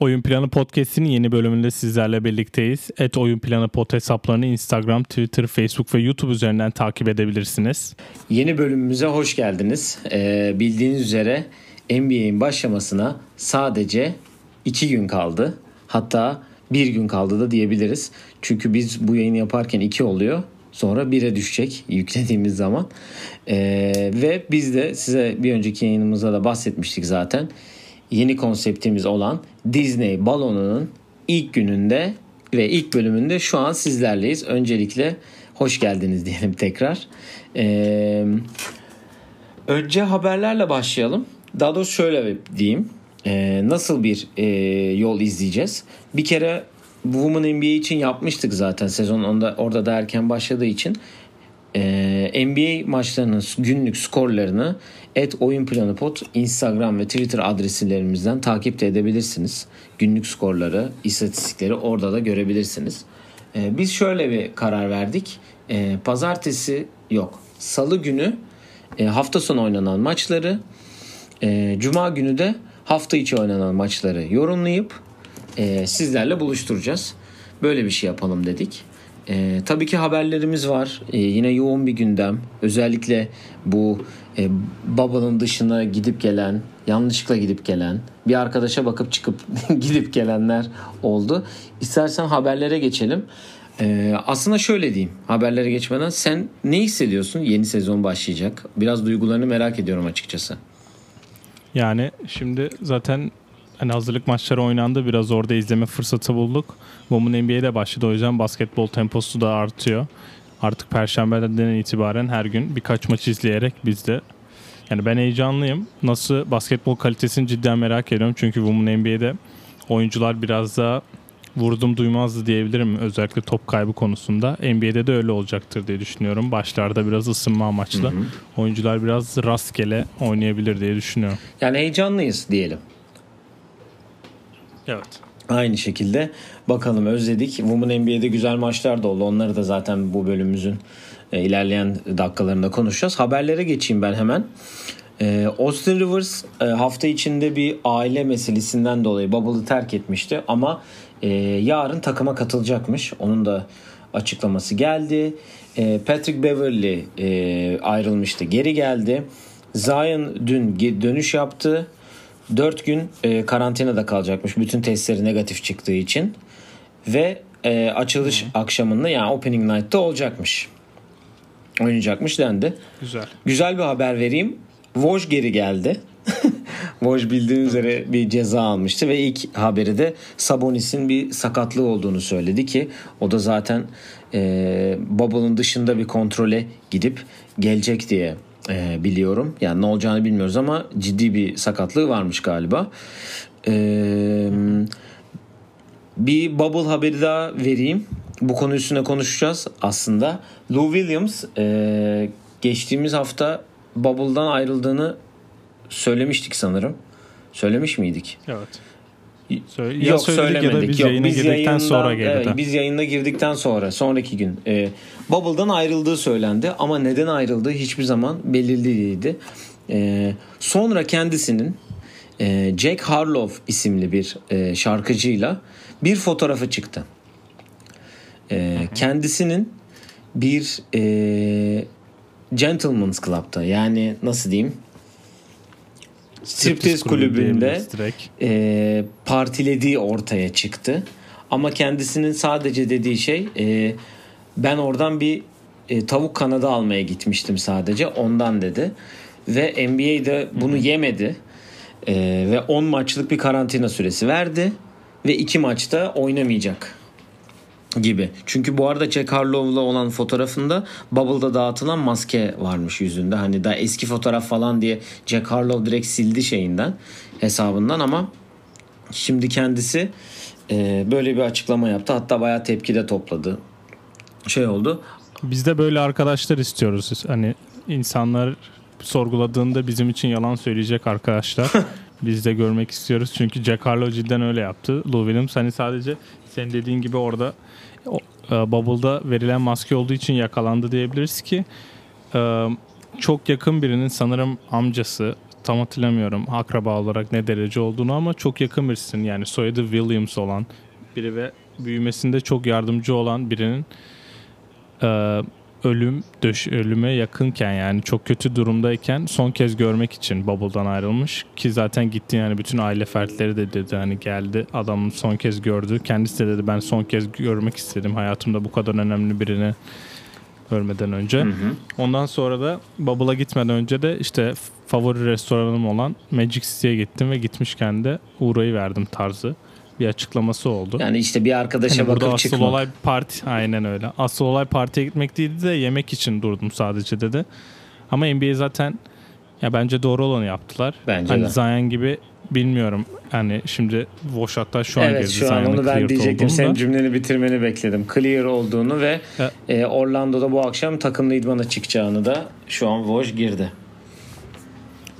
Oyun Planı Podcast'in yeni bölümünde sizlerle birlikteyiz. Et Oyun Planı Pod hesaplarını Instagram, Twitter, Facebook ve YouTube üzerinden takip edebilirsiniz. Yeni bölümümüze hoş geldiniz. Ee, bildiğiniz üzere NBA'in başlamasına sadece iki gün kaldı. Hatta bir gün kaldı da diyebiliriz. Çünkü biz bu yayını yaparken iki oluyor. Sonra 1'e düşecek yüklediğimiz zaman. Ee, ve biz de size bir önceki yayınımızda da bahsetmiştik zaten. Yeni konseptimiz olan Disney balonunun ilk gününde ve ilk bölümünde şu an sizlerleyiz. Öncelikle hoş geldiniz diyelim tekrar. Ee, önce haberlerle başlayalım. Daha doğrusu şöyle diyeyim. Ee, nasıl bir e, yol izleyeceğiz? Bir kere Women NBA için yapmıştık zaten sezon onda orada da erken başladığı için. Ee, NBA maçlarının günlük skorlarını et oyun planı pot Instagram ve Twitter adreslerimizden takip de edebilirsiniz. Günlük skorları, istatistikleri orada da görebilirsiniz. Ee, biz şöyle bir karar verdik. Ee, pazartesi yok. Salı günü e, hafta sonu oynanan maçları, e, cuma günü de hafta içi oynanan maçları yorumlayıp e, sizlerle buluşturacağız. Böyle bir şey yapalım dedik. E, tabii ki haberlerimiz var. E, yine yoğun bir gündem. Özellikle bu e, Bubble'ın dışına gidip gelen, yanlışlıkla gidip gelen, bir arkadaşa bakıp çıkıp gidip gelenler oldu. İstersen haberlere geçelim. E, aslında şöyle diyeyim haberlere geçmeden sen ne hissediyorsun yeni sezon başlayacak? Biraz duygularını merak ediyorum açıkçası. Yani şimdi zaten hani hazırlık maçları oynandı. Biraz orada izleme fırsatı bulduk. Women NBA'de başladı. O yüzden basketbol temposu da artıyor. Artık Perşembe'den itibaren her gün birkaç maç izleyerek biz de yani ben heyecanlıyım. Nasıl basketbol kalitesini cidden merak ediyorum. Çünkü Women NBA'de oyuncular biraz daha vurdum duymazdı diyebilirim. Özellikle top kaybı konusunda. NBA'de de öyle olacaktır diye düşünüyorum. Başlarda biraz ısınma amaçlı. Hı hı. Oyuncular biraz rastgele oynayabilir diye düşünüyorum. Yani heyecanlıyız diyelim. Evet. Aynı şekilde bakalım özledik. Women NBA'de güzel maçlar da oldu. Onları da zaten bu bölümümüzün e, ilerleyen dakikalarında konuşacağız. Haberlere geçeyim ben hemen. E, Austin Rivers e, hafta içinde bir aile meselesinden dolayı Bubble'ı terk etmişti ama e, yarın takıma katılacakmış. Onun da açıklaması geldi. Patrick Beverly ayrılmıştı, geri geldi. Zion dün dönüş yaptı. 4 gün e, karantinada kalacakmış bütün testleri negatif çıktığı için. Ve e, açılış Hı. akşamında yani opening night'ta olacakmış. Oynayacakmış dendi. Güzel. Güzel bir haber vereyim. Woj geri geldi. Woj bildiğin üzere bir ceza almıştı ve ilk haberi de Sabonis'in bir sakatlığı olduğunu söyledi ki o da zaten e, Bubble'ın dışında bir kontrole gidip gelecek diye e, biliyorum. Yani ne olacağını bilmiyoruz ama ciddi bir sakatlığı varmış galiba. Eee bir bubble haberi daha vereyim. Bu konu üstüne konuşacağız aslında. Lou Williams e, geçtiğimiz hafta Bubble'dan ayrıldığını söylemiştik sanırım. Söylemiş miydik? Evet. Söyle, Yok söylemedik. Ya da biz Yok, yayına biz girdikten sonra geldi. Evet, biz yayına girdikten sonra sonraki gün e, Bubble'dan ayrıldığı söylendi ama neden ayrıldığı hiçbir zaman belirli değildi. E, sonra kendisinin e, Jack Harlow isimli bir e, şarkıcıyla bir fotoğrafı çıktı. E, kendisinin bir e, Gentleman's Club'da yani nasıl diyeyim striptiz kulübünde e, partilediği ortaya çıktı. Ama kendisinin sadece dediği şey e, ben oradan bir e, tavuk kanadı almaya gitmiştim sadece ondan dedi. Ve NBA de bunu Hı-hı. yemedi. E, ve 10 maçlık bir karantina süresi verdi. Ve 2 maçta oynamayacak gibi. Çünkü bu arada Jack Harlow'la olan fotoğrafında Bubble'da dağıtılan maske varmış yüzünde. Hani daha eski fotoğraf falan diye Jack Harlow direkt sildi şeyinden hesabından ama şimdi kendisi e, böyle bir açıklama yaptı. Hatta bayağı tepki de topladı. Şey oldu. Biz de böyle arkadaşlar istiyoruz. Hani insanlar sorguladığında bizim için yalan söyleyecek arkadaşlar. Biz de görmek istiyoruz. Çünkü Jack Harlow cidden öyle yaptı. Lou Williams hani sadece senin dediğin gibi orada e, Bubble'da verilen maske olduğu için yakalandı diyebiliriz ki e, çok yakın birinin sanırım amcası tam hatırlamıyorum akraba olarak ne derece olduğunu ama çok yakın birisin. Yani soyadı Williams olan biri ve büyümesinde çok yardımcı olan birinin e, ölüm döş ölüme yakınken yani çok kötü durumdayken son kez görmek için Bubble'dan ayrılmış ki zaten gitti yani bütün aile fertleri de dedi hani geldi adamın son kez gördü kendisi de dedi ben son kez görmek istedim hayatımda bu kadar önemli birini ölmeden önce. Hı hı. Ondan sonra da Bubble'a gitmeden önce de işte favori restoranım olan Magic City'ye gittim ve gitmişken de uğrayı verdim tarzı bir açıklaması oldu. Yani işte bir arkadaşa Hani burada bakıp asıl çıkmak. olay parti aynen öyle. Asıl olay partiye gitmek değildi de yemek için durdum sadece dedi. Ama NBA zaten ya bence doğru olanı yaptılar. Bence hani de. Zion gibi bilmiyorum. Hani şimdi Voş hatta şu an Evet girdi şu an Zion'ın onu ben diyecektim. Senin cümleni bitirmeni bekledim. Clear olduğunu ve e, Orlando'da bu akşam takımlı idmana çıkacağını da şu an Woj girdi.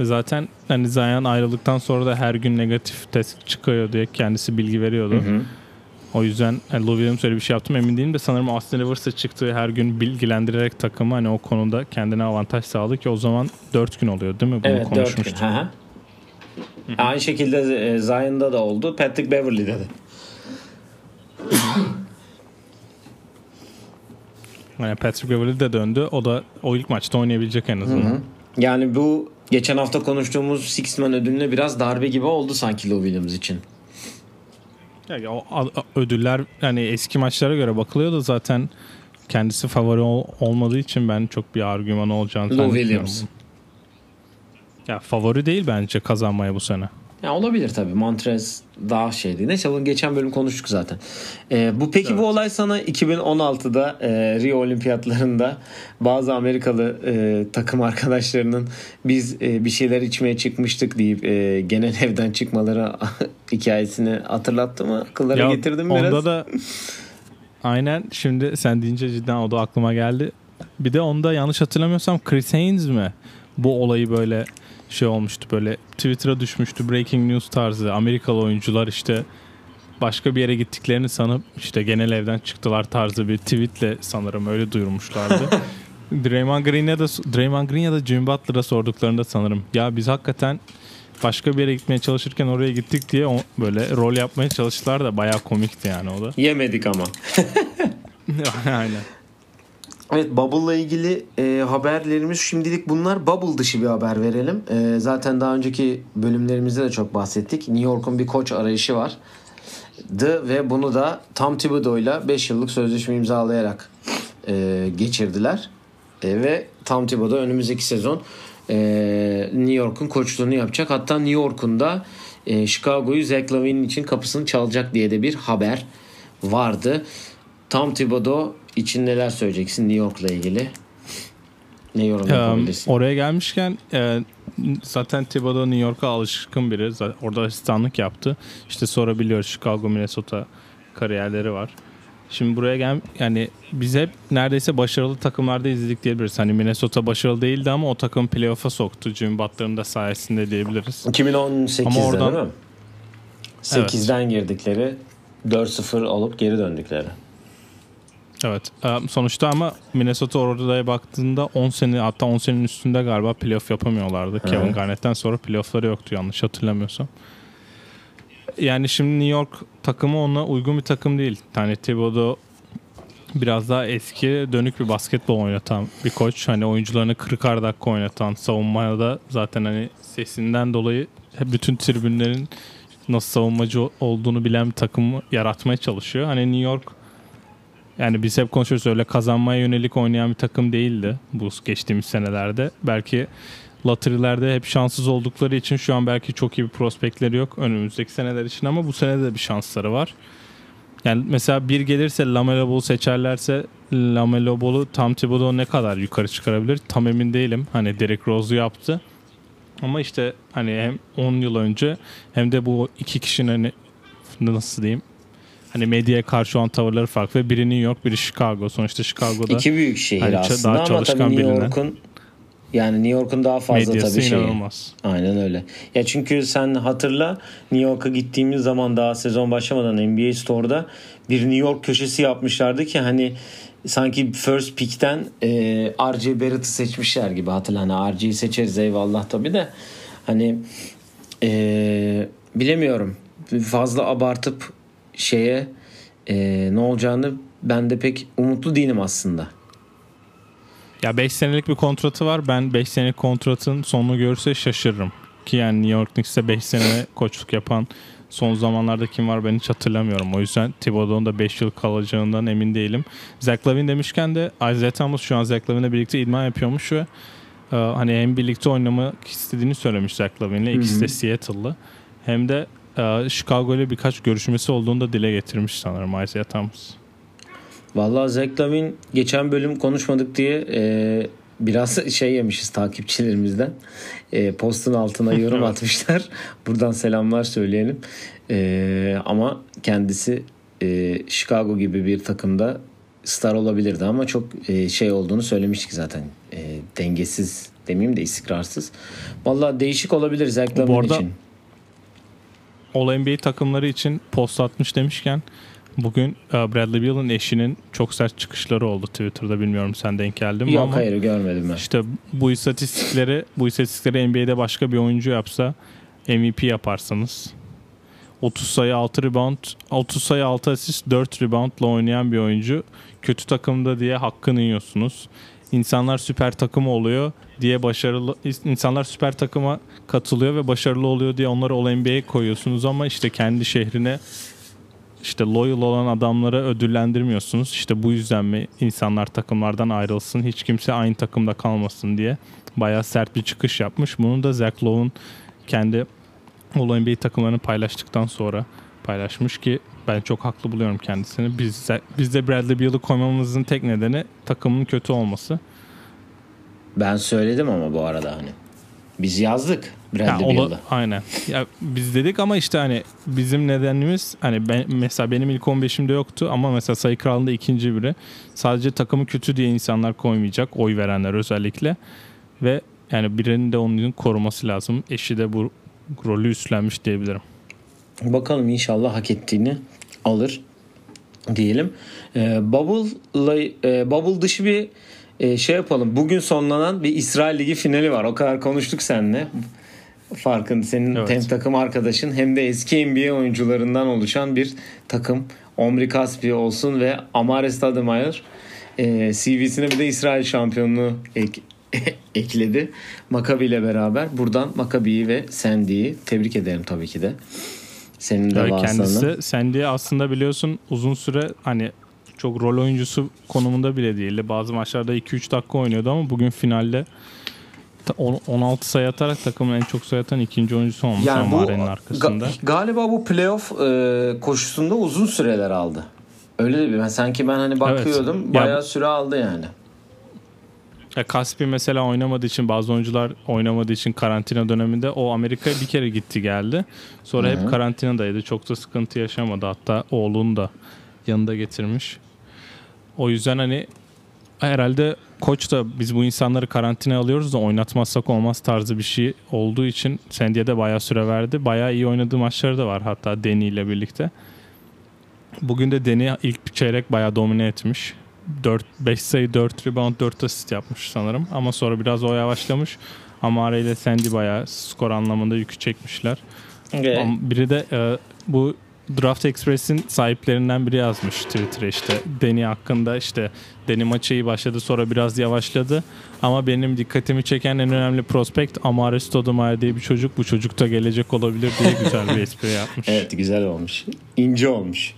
Zaten hani Zion ayrıldıktan sonra da her gün negatif test çıkıyor diye kendisi bilgi veriyordu. Hı hı. O yüzden yani Lou Williams öyle bir şey yaptım emin değilim de sanırım Austin Rivers'a çıktığı her gün bilgilendirerek takımı hani o konuda kendine avantaj sağladı ki o zaman 4 gün oluyor değil mi? Bunu Evet 4 gün. Hı hı. Aynı şekilde e, Zion'da da oldu. Patrick Beverly'de de. Yani Patrick Beverly de döndü. O da o ilk maçta oynayabilecek en azından. Yani bu geçen hafta konuştuğumuz Six Man ödülüne biraz darbe gibi oldu sanki Lou Williams için. Yani o ödüller yani eski maçlara göre bakılıyor da zaten kendisi favori ol- olmadığı için ben çok bir argüman olacağını Lou. Williams. Ya favori değil bence kazanmaya bu sene. Ya olabilir tabii. Montrez daha şeydi. Neyse bunu geçen bölüm konuştuk zaten. Ee, bu peki Evet. bu olay sana 2016'da e, Rio Olimpiyatlarında bazı Amerikalı e, takım arkadaşlarının biz e, bir şeyler içmeye çıkmıştık deyip e, genel evden çıkmaları hikayesini hatırlattı mı? Akıllara Ya getirdin mi biraz? Onda da aynen şimdi sen deyince cidden o da aklıma geldi. Bir de onda yanlış hatırlamıyorsam Chris Haynes mi? Bu olayı böyle şey olmuştu böyle Twitter'a düşmüştü breaking news tarzı Amerikalı oyuncular işte başka bir yere gittiklerini sanıp işte genel evden çıktılar tarzı bir tweetle sanırım öyle duyurmuşlardı. Draymond Green'e de Draymond Green ya da Jimmy Butler'a sorduklarında sanırım ya biz hakikaten başka bir yere gitmeye çalışırken oraya gittik diye o- böyle rol yapmaya çalıştılar da bayağı komikti yani o da. Yemedik ama. Aynen. Evet Bubble'la ilgili e, haberlerimiz şimdilik bunlar. Bubble dışı bir haber verelim. E, zaten daha önceki bölümlerimizde de çok bahsettik. New York'un bir koç arayışı var. The ve bunu da Tom Thibodeau'yla 5 yıllık sözleşme imzalayarak e, geçirdiler. E, ve Tom Thibodeau önümüzdeki sezon e, New York'un koçluğunu yapacak. Hatta New York'un da e, Chicago'yu Zach Lavine için kapısını çalacak diye de bir haber vardı. Tom Thibodeau için neler söyleyeceksin New York'la ilgili? Ne yorum Ee, yapabilirsin? oraya gelmişken e, zaten Thibodeau New York'a alışkın biri. Zaten Orada asistanlık yaptı. İşte sonra biliyoruz Chicago, Minnesota kariyerleri var. Şimdi buraya gel yani biz hep neredeyse başarılı takımlarda izledik diyebiliriz. Hani Minnesota başarılı değildi ama o takım playoff'a soktu. Jimmy Butler'ın da sayesinde diyebiliriz. 2018'de Ama oradan- değil mi? 8'den girdikleri 4-0 olup geri döndükleri. Evet. Ee, Sonuçta ama Minnesota oraya baktığında 10 sene hatta 10 senenin üstünde galiba playoff yapamıyorlardı. Kevin Garnett'ten sonra playoff'ları yoktu yanlış hatırlamıyorsam. Yani şimdi New York takımı ona uygun bir takım değil. Yani Thibodeau biraz daha eski dönük bir basketbol oynatan bir koç. Hani oyuncularını 40'ar dakika oynatan, savunmaya da zaten hani sesinden dolayı bütün tribünlerin nasıl savunmacı olduğunu bilen bir takımı yaratmaya çalışıyor. Hani New York yani biz hep konuşuyoruz öyle kazanmaya yönelik oynayan bir takım değildi bu geçtiğimiz senelerde. Belki lotterilerde hep şanssız oldukları için şu an belki çok iyi bir prospektleri yok önümüzdeki seneler için ama bu sene de bir şansları var. Yani mesela bir gelirse Lamelo Ball seçerlerse Lamelo Ball'u Tom Thibodeau ne kadar yukarı çıkarabilir tam emin değilim. Hani Derrick Rose'u yaptı. Ama işte hani hem 10 yıl önce hem de bu iki kişinin hani nasıl diyeyim hani medyaya karşı olan tavırları farklı ve biri New York biri Chicago. Sonuçta Chicago'da İki büyük şehir Hani aslında daha ama tabii New. York'un yani New York'un daha fazla medyası tabii şey. inanılmaz. Aynen öyle. Ya çünkü sen hatırla New York'a gittiğimiz zaman daha sezon başlamadan NBA Store'da bir New York köşesi yapmışlardı ki hani sanki first pick'ten e, RJ Barrett'ı seçmişler gibi hatırla. Hani RJ'yi seçeriz eyvallah tabii de Hani ee, bilemiyorum. Fazla abartıp şeye ee, ne olacağını ben de pek umutlu değilim aslında. Ya 5 senelik bir kontratı var. Ben 5 senelik kontratın sonunu görürse şaşırırım. Ki yani New York Knicks'te 5 sene koçluk yapan son zamanlarda kim var ben hiç hatırlamıyorum. O yüzden Thibodeau'nun da 5 yıl kalacağından emin değilim. Zach Lavin demişken de Isaiah Thomas şu an Zach Lavin'le birlikte idman yapıyormuş ve e, hani hem birlikte oynamak istediğini söylemiş Zach Lavin'le. İkisi de Seattle'lı. Hem de e, Chicago ile birkaç görüşmesi olduğunu da dile getirmiş sanırım Isaiah Thomas. Vallahi Zach Lavin geçen bölüm konuşmadık diye e, biraz şey yemişiz takipçilerimizden. E, postun altına yorum atmışlar. Buradan selamlar söyleyelim. E, ama kendisi e, Chicago gibi bir takımda star olabilirdi ama çok e, şey olduğunu söylemiştik zaten. E, dengesiz demeyeyim de istikrarsız. Vallahi değişik olabilir Zach Lavin için. All NBA takımları için post atmış demişken Bugün e, Bradley Beal'ın eşinin çok sert çıkışları oldu Twitter'da. Bilmiyorum sen denk geldin mi Yok ama hayır görmedim ben. işte bu istatistikleri bu istatistikleri NBA'de başka bir oyuncu yapsa MVP yaparsınız. 30 sayı 6 rebound, 30 sayı 6 asist 4 reboundla oynayan bir oyuncu kötü takımda diye hakkını yiyorsunuz. İnsanlar süper takım oluyor diye başarılı insanlar süper takıma katılıyor ve başarılı oluyor diye onları All NBA'ye koyuyorsunuz ama işte kendi şehrine işte loyal olan adamları ödüllendirmiyorsunuz. İşte bu yüzden mi insanlar takımlardan ayrılsın, hiç kimse aynı takımda kalmasın diye bayağı sert bir çıkış yapmış. Bunu da Zach Lowe'un kendi All NBA takımlarını paylaştıktan sonra paylaşmış ki ben çok haklı buluyorum kendisini. Biz, biz de Bradley Beal'ı koymamızın tek nedeni takımın kötü olması. Ben söyledim ama bu arada hani. Biz yazdık Bradley ya, Beal'ı. Aynen. Ya biz dedik ama işte hani bizim nedenimiz hani ben, mesela benim ilk 15'imde yoktu ama mesela sayı kralında ikinci biri. Sadece takımı kötü diye insanlar koymayacak. Oy verenler özellikle. Ve yani birinin de onun koruması lazım. Eşi de bu rolü üstlenmiş diyebilirim. Bakalım inşallah hak ettiğini alır diyelim. Ee, Bubble, e, Bubble dışı bir e, şey yapalım. Bugün sonlanan bir İsrail Ligi finali var. O kadar konuştuk seninle. Farkın senin evet. hem takım arkadaşın hem de eski NBA oyuncularından oluşan bir takım. Omri Kaspi olsun ve Amare Stoudemire e, CV'sine bir de İsrail şampiyonluğu ek, ekledi. Maccabi ile beraber. Buradan Maccabi'yi ve Sandy'yi tebrik ederim tabii ki de. Senin de evet, Kendisi Sandy aslında biliyorsun uzun süre hani çok rol oyuncusu konumunda bile değildi. Bazı maçlarda 2-3 dakika oynuyordu ama bugün finalde 16 sayı atarak takımın en çok sayı atan ikinci oyuncusu olmuş yani Amare'nin arkasında. Ga- galiba bu playoff e, koşusunda uzun süreler aldı. Öyle de bir ben sanki ben hani bakıyordum evet. bayağı ya, süre aldı yani. Ya Kaspi mesela oynamadığı için bazı oyuncular oynamadığı için karantina döneminde o Amerika'ya bir kere gitti geldi. Sonra Hı-hı. hep karantinadaydı. Çok da sıkıntı yaşamadı. Hatta oğlunu da yanında getirmiş. O yüzden hani herhalde koç da biz bu insanları karantina alıyoruz da oynatmazsak olmaz tarzı bir şey olduğu için Sandy'ye de bayağı süre verdi. Bayağı iyi oynadığı maçları da var hatta Deni ile birlikte. Bugün de Deni ilk çeyrek bayağı domine etmiş. 4 5 sayı 4 rebound 4 asist yapmış sanırım ama sonra biraz o yavaşlamış. Amare ile Sandy bayağı skor anlamında yükü çekmişler. Okay. Biri de e, bu Draft Express'in sahiplerinden biri yazmış Twitter'a işte Deni hakkında işte Deni maçı iyi başladı sonra biraz yavaşladı ama benim dikkatimi çeken en önemli prospekt Amare Stoudemire diye bir çocuk bu çocuk da gelecek olabilir diye güzel bir espri yapmış. evet güzel olmuş ince olmuş.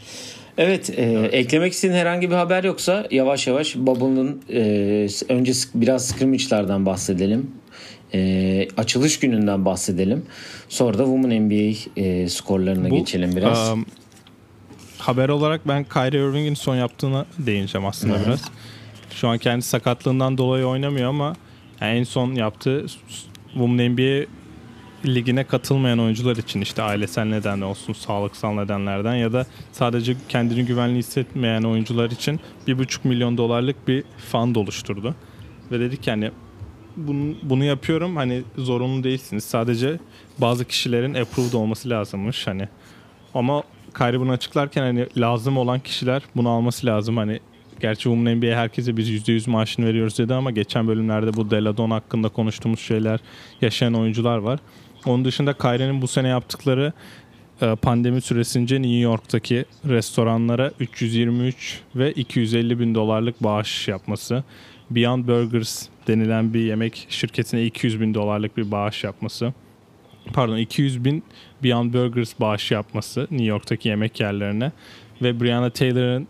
Evet, e, evet. eklemek istediğin herhangi bir haber yoksa yavaş yavaş Bubble'ın e, önce biraz scrimmage'lardan bahsedelim. E, açılış gününden bahsedelim. Sonra da Women NBA e, skorlarına Bu, geçelim biraz. Um, haber olarak ben Kyrie Irving'in son yaptığına değineceğim aslında Hı-hı. biraz. Şu an kendi sakatlığından dolayı oynamıyor ama en son yaptığı Women NBA ligine katılmayan oyuncular için işte ailesel neden olsun, sağlıksal nedenlerden ya da sadece kendini güvenli hissetmeyen oyuncular için bir buçuk milyon dolarlık bir fund oluşturdu. Ve dedik yani bunu, bunu yapıyorum hani zorunlu değilsiniz. Sadece bazı kişilerin approved olması lazımmış hani. Ama Kyrie bunu açıklarken hani lazım olan kişiler bunu alması lazım. Hani gerçi Women NBA herkese biz %100 maaşını veriyoruz dedi ama geçen bölümlerde bu Deladon hakkında konuştuğumuz şeyler yaşayan oyuncular var. Onun dışında Kyrie'nin bu sene yaptıkları e, pandemi süresince New York'taki restoranlara 323 ve 250 bin dolarlık bağış yapması. Beyond Burgers denilen bir yemek şirketine 200 bin dolarlık bir bağış yapması. Pardon 200 bin Beyond Burgers bağış yapması New York'taki yemek yerlerine ve Breonna Taylor'ın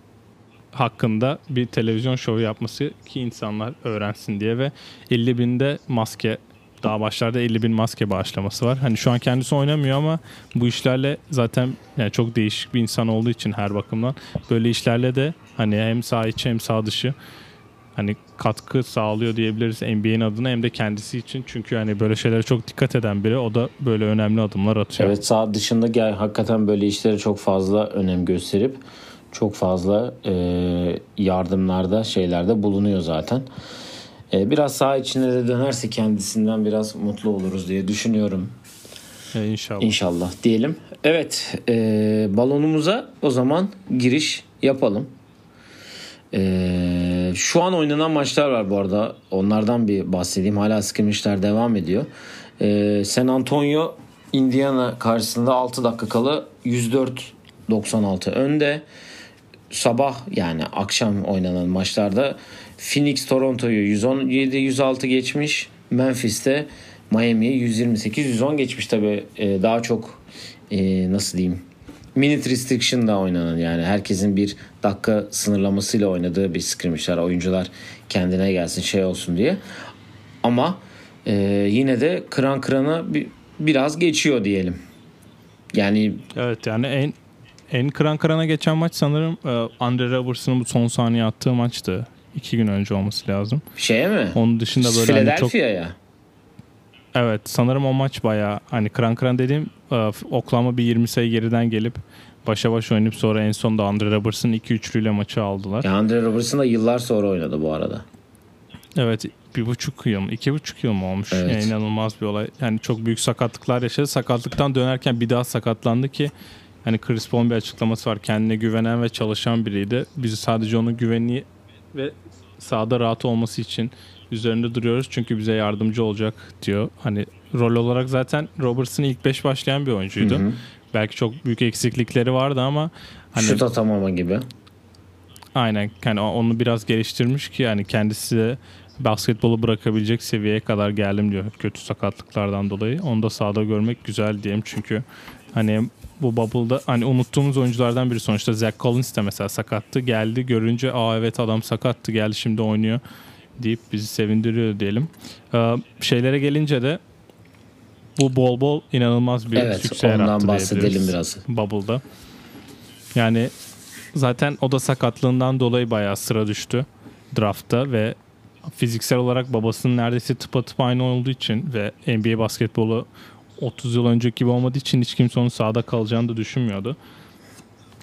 hakkında bir televizyon şovu yapması ki insanlar öğrensin diye ve 50 binde maske daha başlarda 50 bin maske bağışlaması var. Hani şu an kendisi oynamıyor ama bu işlerle zaten yani çok değişik bir insan olduğu için her bakımdan böyle işlerle de hani hem sağ içi hem sağ dışı hani katkı sağlıyor diyebiliriz NBA'in adına hem de kendisi için. Çünkü hani böyle şeylere çok dikkat eden biri o da böyle önemli adımlar atıyor. Evet sağ dışında gel hakikaten böyle işlere çok fazla önem gösterip çok fazla e, yardımlarda şeylerde bulunuyor zaten. E, biraz sağ içine de dönerse kendisinden biraz mutlu oluruz diye düşünüyorum. İnşallah. İnşallah diyelim. Evet e, balonumuza o zaman giriş yapalım. E, şu an oynanan maçlar var bu arada. Onlardan bir bahsedeyim. Hala skirmishler devam ediyor. E, San Antonio Indiana karşısında 6 dakika kala 104-96 önde. Sabah yani akşam oynanan maçlarda Phoenix Toronto'yu 117-106 geçmiş. Memphis'te Miami'yi 128-110 geçmiş tabi daha çok e, nasıl diyeyim minute restriction da oynanan yani herkesin bir dakika sınırlamasıyla oynadığı bir skirmishler oyuncular kendine gelsin şey olsun diye. Ama e, yine de kıran kırana bir, biraz geçiyor diyelim. Yani Evet yani en en kıran kırana geçen maç sanırım e, Andre Robertson'ın bu son saniye attığı maçtı. İki gün önce olması lazım. şeye mi? Onun dışında böyle hani çok Philadelphia'ya. Evet sanırım o maç bayağı hani kıran kıran dediğim e, Oklahoma bir 20 sayı geriden gelip başa baş oynayıp sonra en sonunda Andre Robertson 2 üçlüyle maçı aldılar. Ya Andre Robertson da yıllar sonra oynadı bu arada. Evet bir buçuk yıl mı iki buçuk yıl mı olmuş Evet. Yani inanılmaz bir olay yani çok büyük sakatlıklar yaşadı sakatlıktan dönerken bir daha sakatlandı ki hani Chris Paul'un bir açıklaması var kendine güvenen ve çalışan biriydi bizi sadece onun güvenliği ve sahada rahat olması için üzerinde duruyoruz çünkü bize yardımcı olacak diyor hani rol olarak zaten Robertson ilk 5 başlayan bir oyuncuydu Hı hı. belki çok büyük eksiklikleri vardı ama hani Şut atamama gibi. Aynen yani onu biraz geliştirmiş ki yani kendisi de basketbolu bırakabilecek seviyeye kadar geldim diyor kötü sakatlıklardan dolayı. Onu da sahada görmek güzel diyeyim çünkü hani bu bubble'da hani unuttuğumuz oyunculardan biri sonuçta Zach Collins de mesela sakattı. Geldi görünce aa evet adam sakattı geldi şimdi oynuyor deyip bizi sevindiriyor diyelim. Ee, şeylere gelince de bu bol bol inanılmaz bir Evet sükse yarattı ondan bahsedelim biraz. Bubble'da. Yani zaten o da sakatlığından dolayı bayağı sıra düştü draftta ve fiziksel olarak babasının neredeyse tıpatıp aynı olduğu için ve NBA basketbolu 30 yıl önceki gibi olmadığı için hiç kimse onun sahada kalacağını da düşünmüyordu.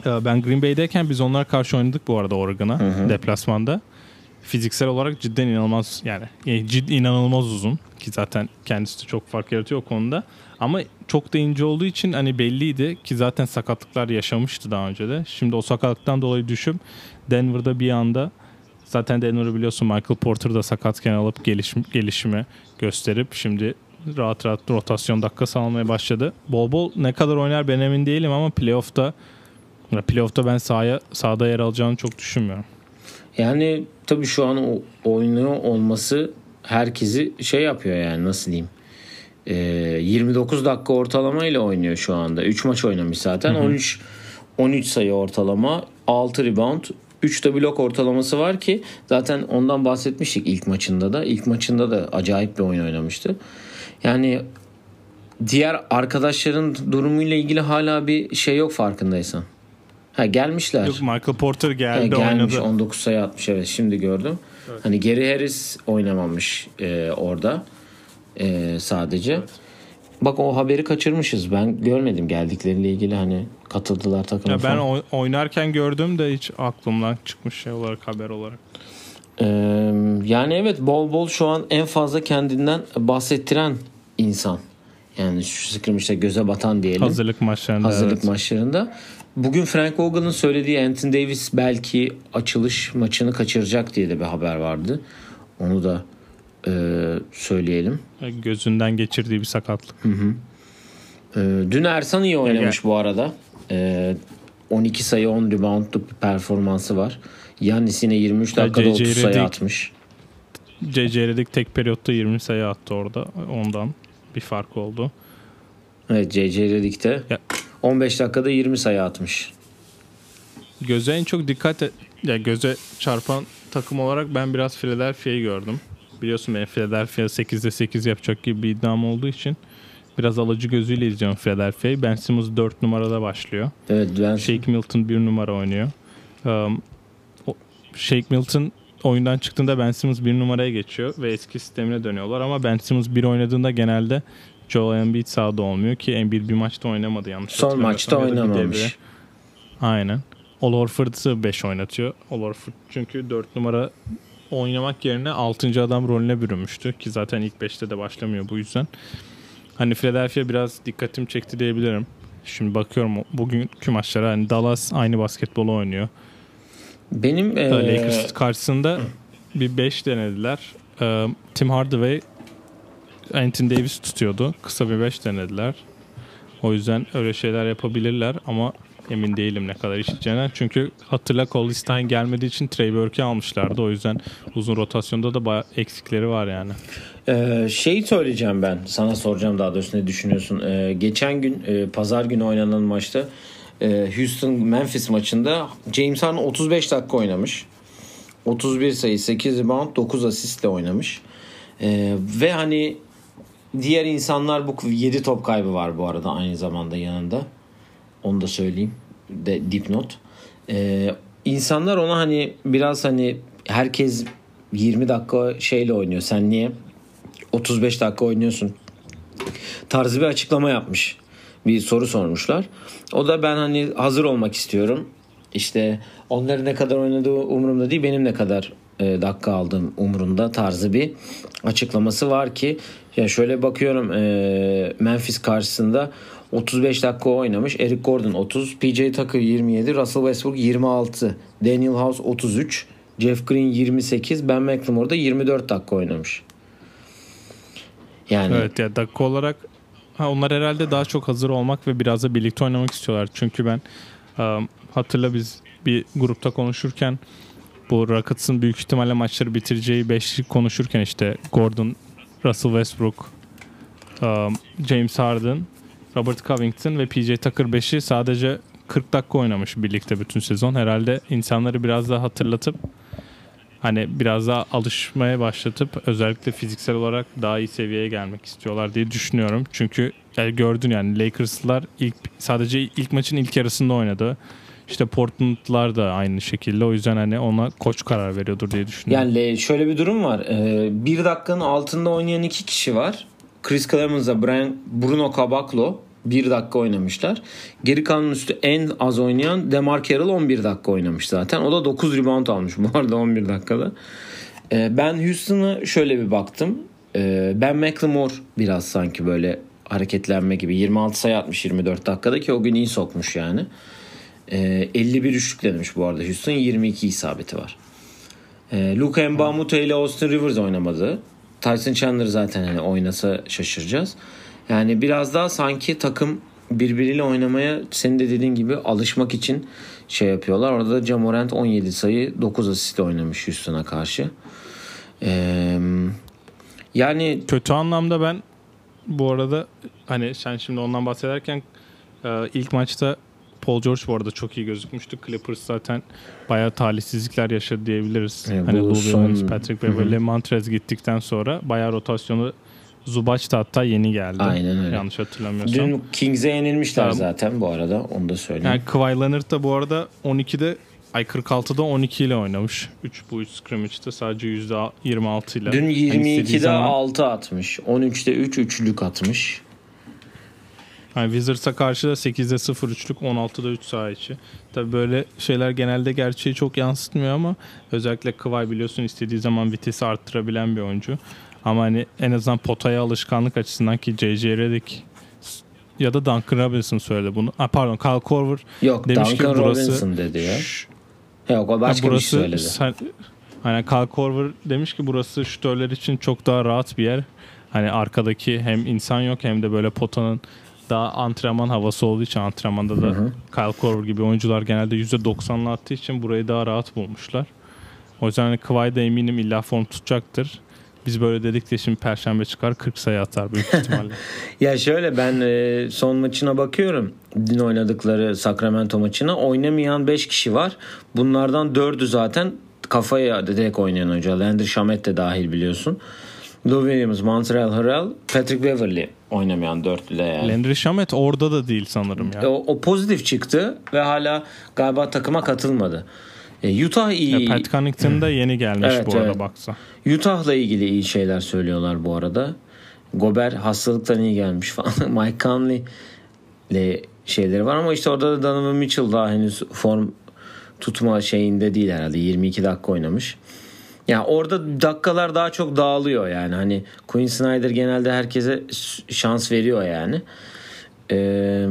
Ee, Ben Green Bay'deyken biz onlara karşı oynadık bu arada Oregon'a deplasmanda. Fiziksel olarak cidden inanılmaz yani e, cid inanılmaz uzun ki zaten kendisi de çok fark yaratıyor o konuda. Ama çok da ince olduğu için hani belliydi ki zaten sakatlıklar yaşamıştı daha önce de. Şimdi o sakatlıktan dolayı düşüp Denver'da bir anda zaten Denver'ı biliyorsun Michael Porter da sakatken alıp gelişim, gelişimi gösterip şimdi rahat rahat rotasyon dakikası almaya başladı. Bol bol ne kadar oynar ben emin değilim ama playoff'ta playoff'ta ben sahaya, sahada yer alacağını çok düşünmüyorum. Yani tabii şu an oynuyor olması herkesi şey yapıyor yani nasıl diyeyim. Ee, 29 dakika ortalama ile oynuyor şu anda. 3 maç oynamış zaten. 13 13 sayı ortalama, 6 rebound, 3 de blok ortalaması var ki zaten ondan bahsetmiştik ilk maçında da. İlk maçında da acayip bir oyun oynamıştı. Yani diğer arkadaşların durumuyla ilgili hala bir şey yok farkındaysan. Ha gelmişler. Yok Michael Porter Ha, geldi gelmiş oynadı. 19 sayı atmış evet şimdi gördüm. Hani Gary Harris oynamamış e, orada e, sadece. Bak o haberi kaçırmışız. Ben görmedim geldikleriyle ilgili hani katıldılar takıma Ya ben falan. oy- oynarken gördüm de hiç aklımdan çıkmış şey olarak haber olarak. Ee, yani evet bol bol şu an en fazla kendinden bahsettiren insan. Yani şu skirmişte göze batan diyelim. Hazırlık maçlarında. hazırlık evet. maçlarında. Bugün Frank Vogel'ın söylediği Anthony Davis belki açılış maçını kaçıracak diye de bir haber vardı. Onu da e, söyleyelim. Gözünden geçirdiği bir sakatlık. Ee, dün Ersan iyi oynamış bu arada. Ee, 12 sayı 10 reboundluk bir performansı var. Yannis yine 23 dakikada JJ 30 sayı Redick- atmış. CC Redick tek periyotta 20 sayı attı orada. Ondan bir fark oldu. Evet Redick'te Ya- 15 dakikada 20 sayı atmış. Göze en çok dikkat et, ya göze çarpan takım olarak ben biraz Philadelphia'yı gördüm. Biliyorsun benim Philadelphia 8'de 8 yapacak gibi bir iddiam olduğu için biraz alıcı gözüyle izliyorum Philadelphia'yı. Ben Simmons 4 numarada başlıyor. Evet ben Shake Milton 1 numara oynuyor. Um, o- Shake Milton oyundan çıktığında Ben Simmons 1 numaraya geçiyor ve eski sistemine dönüyorlar ama Ben Simmons 1 oynadığında genelde Joel Embiid sahada olmuyor ki Embiid bir maçta oynamadı yanlış son maçta bir oynamamış. Aynen. Ol Horford'u 5 oynatıyor. Ol Horford çünkü 4 numara oynamak yerine 6. adam rolüne bürünmüştü ki zaten ilk 5'te de başlamıyor bu yüzden. Hani Philadelphia biraz dikkatim çekti diyebilirim. Şimdi bakıyorum bugünkü maçlara hani Dallas aynı basketbolu oynuyor. Benim ee, Lakers karşısında bir 5 denediler. Tim Hardaway Anthony Davis tutuyordu. Kısa bir 5 denediler. O yüzden öyle şeyler yapabilirler ama emin değilim ne kadar işleyeceğinden. Çünkü hatırla Cole Stein gelmediği için Trey Burke'i almışlardı. O yüzden uzun rotasyonda da bayağı eksikleri var yani. Ee, şey söyleyeceğim ben. Sana soracağım daha doğrusu ne düşünüyorsun? Ee, geçen gün e, pazar günü oynanan maçta Houston Memphis maçında James Harden 35 dakika oynamış. 31 sayı, 8 rebound, 9 asistle oynamış. Ee, ve hani diğer insanlar bu 7 top kaybı var bu arada aynı zamanda yanında. Onu da söyleyeyim. De dipnot. Ee, insanlar ona hani biraz hani herkes 20 dakika şeyle oynuyor. Sen niye 35 dakika oynuyorsun tarzı bir açıklama yapmış. Bir soru sormuşlar. O da ben hani hazır olmak istiyorum. İşte onların ne kadar oynadığı umurumda değil benim ne kadar e, dakika aldığım umurumda tarzı bir açıklaması var ki ya şöyle bakıyorum e, Memphis karşısında 35 dakika oynamış. Eric Gordon 30, PJ Tucker 27, Russell Westbrook 26, Daniel House 33, Jeff Green 28, Ben McLemore da 24 dakika oynamış. Yani Evet ya dakika olarak ha, onlar herhalde daha çok hazır olmak ve biraz da birlikte oynamak istiyorlar. Çünkü ben um, hatırla biz bir grupta konuşurken bu Rockets'ın büyük ihtimalle maçları bitireceği beşli konuşurken işte Gordon, Russell Westbrook, um, James Harden, Robert Covington ve PJ Tucker 5'i sadece 40 dakika oynamış birlikte bütün sezon. Herhalde insanları biraz daha hatırlatıp hani biraz daha alışmaya başlatıp özellikle fiziksel olarak daha iyi seviyeye gelmek istiyorlar diye düşünüyorum. Çünkü gördün yani Lakers'lar ilk sadece ilk maçın ilk yarısında oynadı. İşte Portland'lar da aynı şekilde. O yüzden hani ona koç karar veriyordur diye düşünüyorum. Yani şöyle bir durum var. Ee, bir dakikanın altında oynayan iki kişi var. Chris Clemens'la Brian, Bruno Caboclo bir dakika oynamışlar. Geri kalan üstü en az oynayan Demar Carroll 11 dakika oynamış zaten. O da 9 rebound almış bu arada 11 dakikada. Ee, ben Houston'a şöyle bir baktım. Ee, ben McLemore biraz sanki böyle hareketlenme gibi 26 sayı atmış 24 dakikada ki o gün iyi sokmuş yani. Ee, 51 üçlük denemiş bu arada Houston 22 isabeti var. Ee, Luka Mbamute ile Austin Rivers oynamadı. Tyson Chandler zaten hani oynasa şaşıracağız. Yani biraz daha sanki takım birbiriyle oynamaya senin de dediğin gibi alışmak için şey yapıyorlar. Orada da Jamorant 17 sayı 9 asist oynamış Houston'a karşı. Ee, yani Kötü anlamda ben bu arada hani sen şimdi ondan bahsederken e, ilk maçta Paul George bu arada çok iyi gözükmüştü. Clippers zaten bayağı talihsizlikler yaşadı diyebiliriz. Evet, hani Lou Williams, Patrick Beverley, Montrez gittikten sonra bayağı rotasyonu Zubac da hatta yeni geldi. Aynen öyle. Yanlış hatırlamıyorsam. dün Kings'e yenilmişler Tamam. zaten bu arada onu da söyleyeyim. Yani Kawhi Leonard da bu arada 12'de ay 46'da 12 ile oynamış. 3 bu 3 scrimmage'de sadece %26 ile. Dün Hani istediği 22'de zaman- 6 atmış. 13'te 3 üçlük atmış. Yani Wizards'a karşı da 8'de 0 üçlük 16'da 3 saha içi. Tabii böyle şeyler genelde gerçeği çok yansıtmıyor ama özellikle Kawhi biliyorsun istediği zaman vitesi arttırabilen bir oyuncu. Ama hani en azından potaya alışkanlık açısından ki J.J. Redick ya da Duncan Robinson söyledi bunu. Ha, pardon Kyle Korver Yok demiş ki Duncan burası Robinson dedi ya. Şş, Yok o başka Ha, bir şey söyledi. sen, hani Kyle Korver demiş ki burası şütörler için çok daha rahat bir yer. Hani arkadaki hem insan yok hem de böyle potanın daha antrenman havası olduğu için antrenmanda da Kyle Korver gibi oyuncular genelde %90'lı attığı için burayı daha rahat bulmuşlar. O yüzden hani Kawhi da eminim illa form tutacaktır. Biz böyle dedik de şimdi perşembe çıkar 40 sayı atar büyük ihtimalle. Ya şöyle ben e, son maçına bakıyorum. Dün oynadıkları Sacramento maçına oynamayan 5 kişi var. Bunlardan 4'ü zaten kafaya direkt oynayan oyuncular. Landry Shamet de dahil biliyorsun. Lou Williams, Montrezl Harrell, Patrick Beverly oynamayan dörtlü de yani. Landry Shamet orada da değil sanırım ya. O, o pozitif çıktı ve hala galiba takıma katılmadı. E, Utah iyi. Ya Pat Connaughton da yeni gelmiş Evet, bu arada evet. baksa. Utah'la ilgili iyi şeyler söylüyorlar bu arada. Gober hastalıktan iyi gelmiş falan. Mike Conley ile şeyleri var ama işte orada da Donovan Mitchell daha henüz form tutma şeyinde değil herhalde. 22 dakika oynamış. Ya orada dakikalar daha çok dağılıyor yani. Hani Quinn Snyder genelde herkese şans veriyor yani. Ee,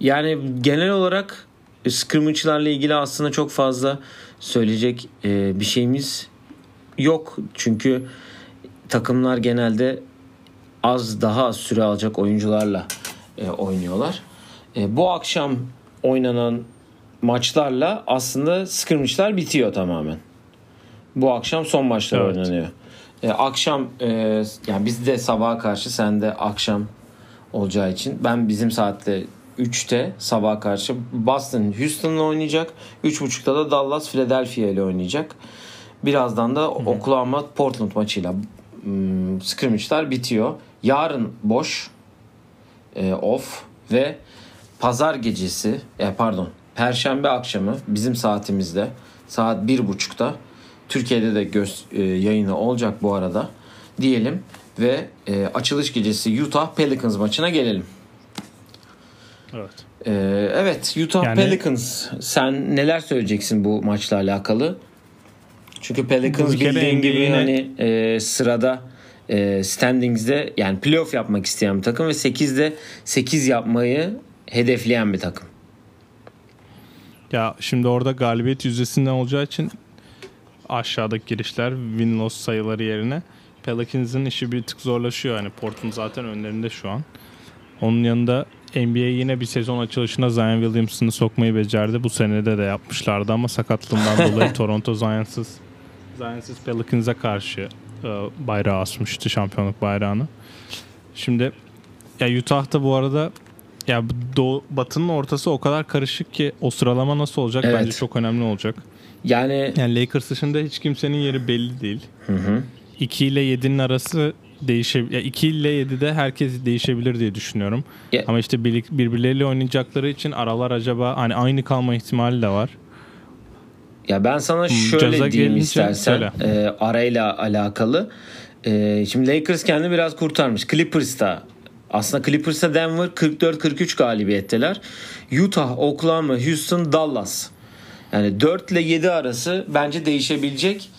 yani genel olarak scrimmage'larla ilgili aslında çok fazla söyleyecek e, bir şeyimiz yok. Çünkü takımlar genelde az daha az süre alacak oyuncularla e, oynuyorlar. E, bu akşam oynanan maçlarla aslında scrimmage'lar bitiyor tamamen. Bu akşam son maçlar Evet. oynanıyor. E, akşam e, yani biz de sabaha karşı sen de akşam olacağı için ben bizim saatte 3'te sabaha karşı Boston Houston'la oynayacak. 3.30'da da Dallas Philadelphia ile oynayacak. Birazdan da Oklahoma Portland maçıyla hmm, scrimmage'lar bitiyor. Yarın boş e, off ve pazar gecesi e, pardon perşembe akşamı bizim saatimizde saat 1.30'da Türkiye'de de göz, e, yayını olacak bu arada diyelim ve e, açılış gecesi Utah Pelicans maçına gelelim. Evet. E, evet Utah Yani- Pelicans sen neler söyleyeceksin bu maçla alakalı? Çünkü Pelicans bildiğin gibi NBA'nin hani e, sırada e, standings'de yani playoff yapmak isteyen bir takım ve 8'de 8 yapmayı hedefleyen bir takım. Ya şimdi orada galibiyet yüzdesinden olacağı için aşağıdaki girişler win loss sayıları yerine Pelicans'ın işi bir tık zorlaşıyor. Yani Portland zaten önlerinde şu an. Onun yanında NBA yine bir sezon açılışına Zion Williamson'ı sokmayı becerdi. Bu senede de yapmışlardı ama sakatlığından dolayı Toronto Zion'sız Zion'sız Pelicans'a karşı e, bayrağı asmıştı şampiyonluk bayrağını. Şimdi ya Utah'ta bu arada ya doğu, batının ortası o kadar karışık ki o sıralama nasıl olacak Evet. bence çok önemli olacak. Yani Yani Lakers dışında hiç kimsenin yeri belli değil. hı hı. 2 ile 7'nin arası değişebilir. Ya 2 ile 7'de herkes değişebilir diye düşünüyorum. Ya- Ama işte birlik- birbirleriyle oynayacakları için aralar acaba hani aynı kalma ihtimali de var. Ya ben sana caza şöyle diyeyim gelince istersen e, arayla alakalı. E, şimdi Lakers kendini biraz kurtarmış. Clippers'ta aslında Clippers'ta Denver 44-43 galibiyetteler. Utah, Oklahoma, Houston, Dallas. Yani 4 ile 7 arası bence değişebilecek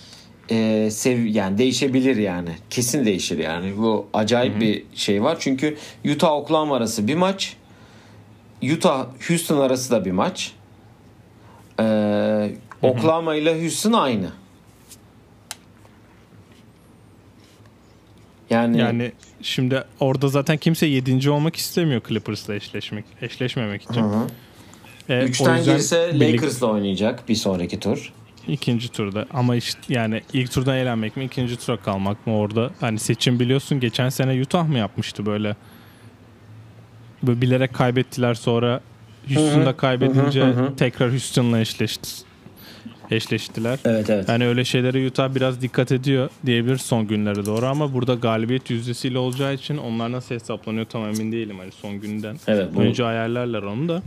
e, sev yani değişebilir yani. Kesin değişir yani. Bu acayip bir şey var. Çünkü Utah Oklahoma arası bir maç. Utah Houston arası da bir maç. Ee, Oklahoma ile Houston aynı. Yani, Yani şimdi orada zaten kimse 7. olmak istemiyor Clippers'la eşleşmek eşleşmemek için. Hı hı. E, o üçten girse birlik- Lakers'la oynayacak bir sonraki tur. İkinci turda ama işte yani ilk turdan eğlenmek mi ikinci tura kalmak mı orada hani seçim biliyorsun geçen sene Utah mı yapmıştı böyle böyle bilerek kaybettiler sonra Houston'da kaybedince tekrar Houston'la eşleşti eşleştiler. Evet evet. Yani öyle şeylere Utah biraz dikkat ediyor diyebilir son günlere doğru ama burada galibiyet yüzdesiyle olacağı için onlar nasıl hesaplanıyor tam emin değilim hani son günden. Evet, bu- Önce ayarlarlar onu da.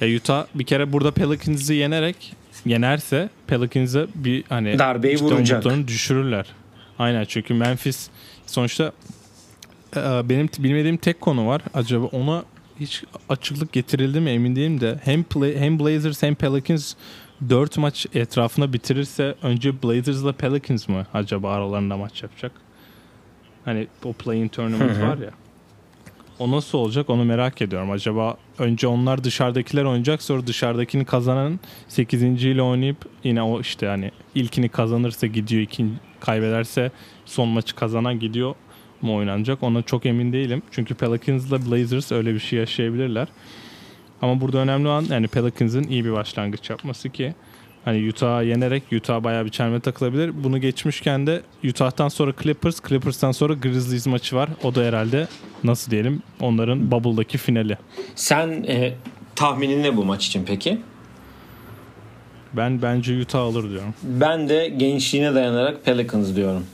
Ya Utah bir kere burada Pelicans'ı yenerek yenerse Pelicans'a bir hani Darbeyi cidden vuracak. düşürürler. Aynen çünkü Memphis sonuçta e, benim bilmediğim tek konu var. Acaba ona hiç açıklık getirildi mi emin değilim de hem play, hem Blazers hem Pelicans 4 maç etrafında bitirirse önce Blazers'la Pelicans mı acaba aralarında maç yapacak? Hani o play-in tournament var ya. O nasıl olacak onu merak ediyorum. Acaba önce onlar dışarıdakiler oynayacak sonra dışarıdakini kazanan 8. ile oynayıp yine o işte hani ilkini kazanırsa gidiyor ikinci kaybederse son maçı kazanan gidiyor. mı oynanacak ona çok emin değilim. Çünkü Pelicans'la Blazers öyle bir şey yaşayabilirler. Ama burada önemli olan yani Pelicans'ın iyi bir başlangıç yapması ki hani Utah'ı yenerek Utah bayağı bir çelme takılabilir. Bunu geçmişken de Utah'tan sonra Clippers, Clippers'tan sonra Grizzlies maçı var. O da herhalde nasıl diyelim onların bubble'daki finali. Sen e, tahminin ne bu maç için peki? Ben bence Utah alır diyorum. Ben de gençliğine dayanarak Pelicans diyorum.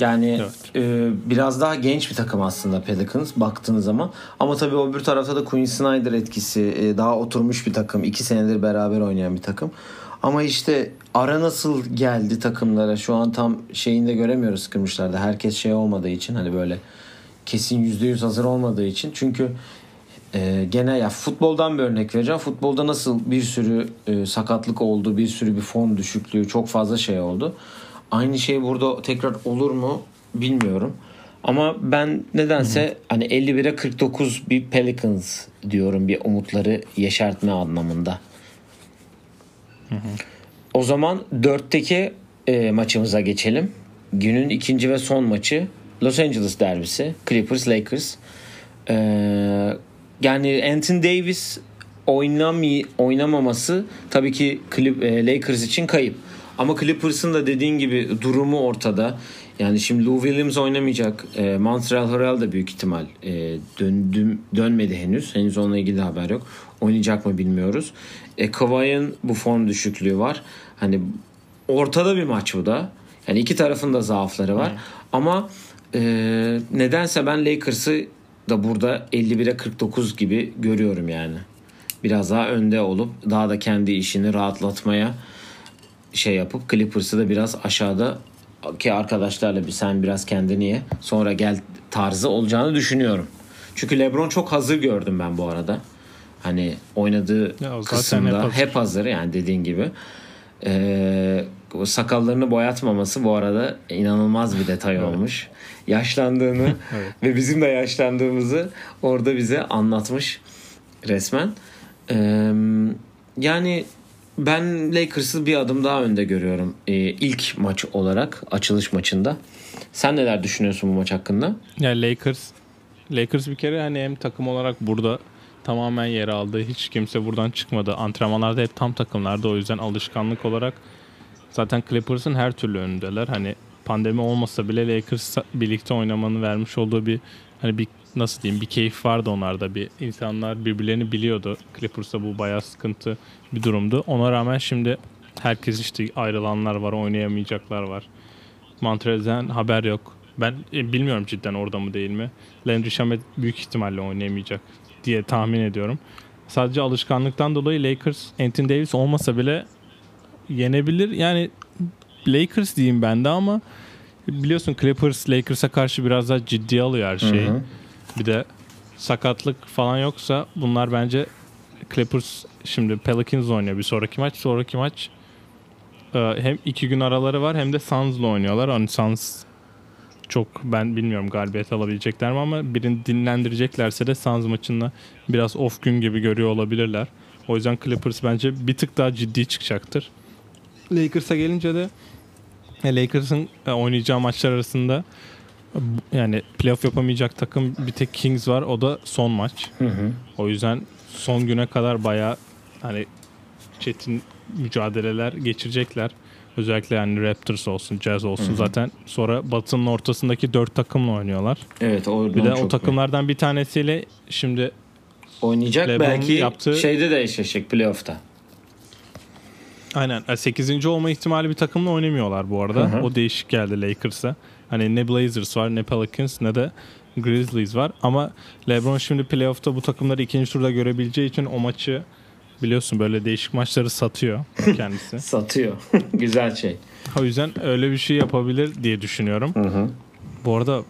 Yani Evet. e, biraz daha genç bir takım aslında Pelicans baktığınız zaman. Ama tabii o bir tarafta da Quinn Snyder etkisi e, daha oturmuş bir takım. iki senedir beraber oynayan bir takım. Ama işte ara nasıl geldi takımlara şu an tam şeyini de göremiyoruz kırmışlarda. Herkes şey olmadığı için hani böyle kesin %100 hazır olmadığı için. Çünkü e, gene ya futboldan bir örnek vereceğim. Futbolda nasıl bir sürü e, sakatlık oldu, bir sürü bir form düşüklüğü, çok fazla şey oldu. Aynı şey burada tekrar olur mu bilmiyorum. Ama ben nedense hani 51'e 49 bir Pelicans diyorum bir umutları yeşertme anlamında. O zaman 4'teki e, maçımıza geçelim. Günün ikinci ve son maçı Los Angeles derbisi. Clippers Lakers. Ee, yani Anthony Davis oynamay oynamaması tabii ki Clip, e, Lakers için kayıp. Ama Clippers'ın da dediğin gibi durumu ortada. Yani şimdi Lou Williams oynamayacak. E, Montreal Harrell da büyük ihtimal e, döndüm dönmedi henüz. Henüz onunla ilgili de haber yok. Oynayacak mı bilmiyoruz. E, Kawhi'nin bu form düşüklüğü var. Hani ortada bir maç bu da. Yani iki tarafın da zaafları var. Ama e, nedense ben Lakers'ı da burada 51'e 49 gibi görüyorum yani. Biraz daha önde olup daha da kendi işini rahatlatmaya şey yapıp Clippers'ı da biraz aşağıda ki arkadaşlarla bir sen biraz kendini ye sonra gel tarzı olacağını düşünüyorum. Çünkü LeBron çok hazır gördüm ben bu arada. Hani oynadığı Ya kısımda hep hep hazır. hazır. yani dediğin gibi. Ee, sakallarını boyatmaması bu arada inanılmaz bir detay olmuş. Yaşlandığını Evet. ve bizim de yaşlandığımızı orada bize anlatmış resmen. Ee, yani ben Lakers'ı bir adım daha önde görüyorum ee, ilk maç olarak açılış maçında. Sen neler düşünüyorsun bu maç hakkında? Yani Lakers Lakers bir kere hani hem takım olarak burada tamamen yer aldı. Hiç kimse buradan çıkmadı. Antrenmanlarda hep tam takımlarda o yüzden alışkanlık olarak zaten Clippers'ın her türlü önündeler. Hani pandemi olmasa bile Lakers birlikte oynamanın vermiş olduğu bir hani bir nasıl diyeyim bir keyif vardı onlarda bir insanlar birbirlerini biliyordu. Clippers'ta bu bayağı sıkıntı bir durumdu. Ona rağmen şimdi herkes işte ayrılanlar var, oynayamayacaklar var. Montreal'den haber yok. Ben e, bilmiyorum cidden orada mı değil mi. Landry Shamet büyük ihtimalle oynayamayacak diye tahmin ediyorum. Sadece alışkanlıktan dolayı Lakers Anthony Davis olmasa bile yenebilir. Yani Lakers diyeyim ben de ama biliyorsun Clippers Lakers'a karşı biraz daha ciddi alıyor her şeyi. Hı hı. Bir de sakatlık falan yoksa bunlar bence Clippers şimdi Pelicans oynuyor bir sonraki maç. Sonraki maç e, hem iki gün araları var hem de Suns'la oynuyorlar. Hani Suns çok ben bilmiyorum galibiyet alabilecekler mi ama birini dinlendireceklerse de Suns maçında biraz off gün gibi görüyor olabilirler. O yüzden Clippers bence bir tık daha ciddi çıkacaktır. Lakers'a gelince de e, Lakers'ın e, oynayacağı maçlar arasında yani playoff yapamayacak takım bir tek Kings var. O da son maç. Hı hı. O yüzden son güne kadar bayağı hani çetin mücadeleler geçirecekler. Özellikle yani Raptors olsun, Jazz olsun. Zaten sonra Batı'nın ortasındaki dört takımla oynuyorlar. Evet o Bir de o takımlardan bir tanesiyle şimdi oynayacak LeBron belki yaptığı- şeyde de eşleşecek playoff'ta. aynen 8. olma ihtimali bir takımla oynamıyorlar bu arada. Hı hı. O değişik geldi Lakers'a. Hani ne Blazers var ne Pelicans ne de Grizzlies var. Ama LeBron şimdi playoff'ta bu takımları ikinci turda görebileceği için o maçı biliyorsun böyle değişik maçları satıyor kendisi. Satıyor. Güzel şey. O yüzden öyle bir şey yapabilir diye düşünüyorum. Hı hı. Bu arada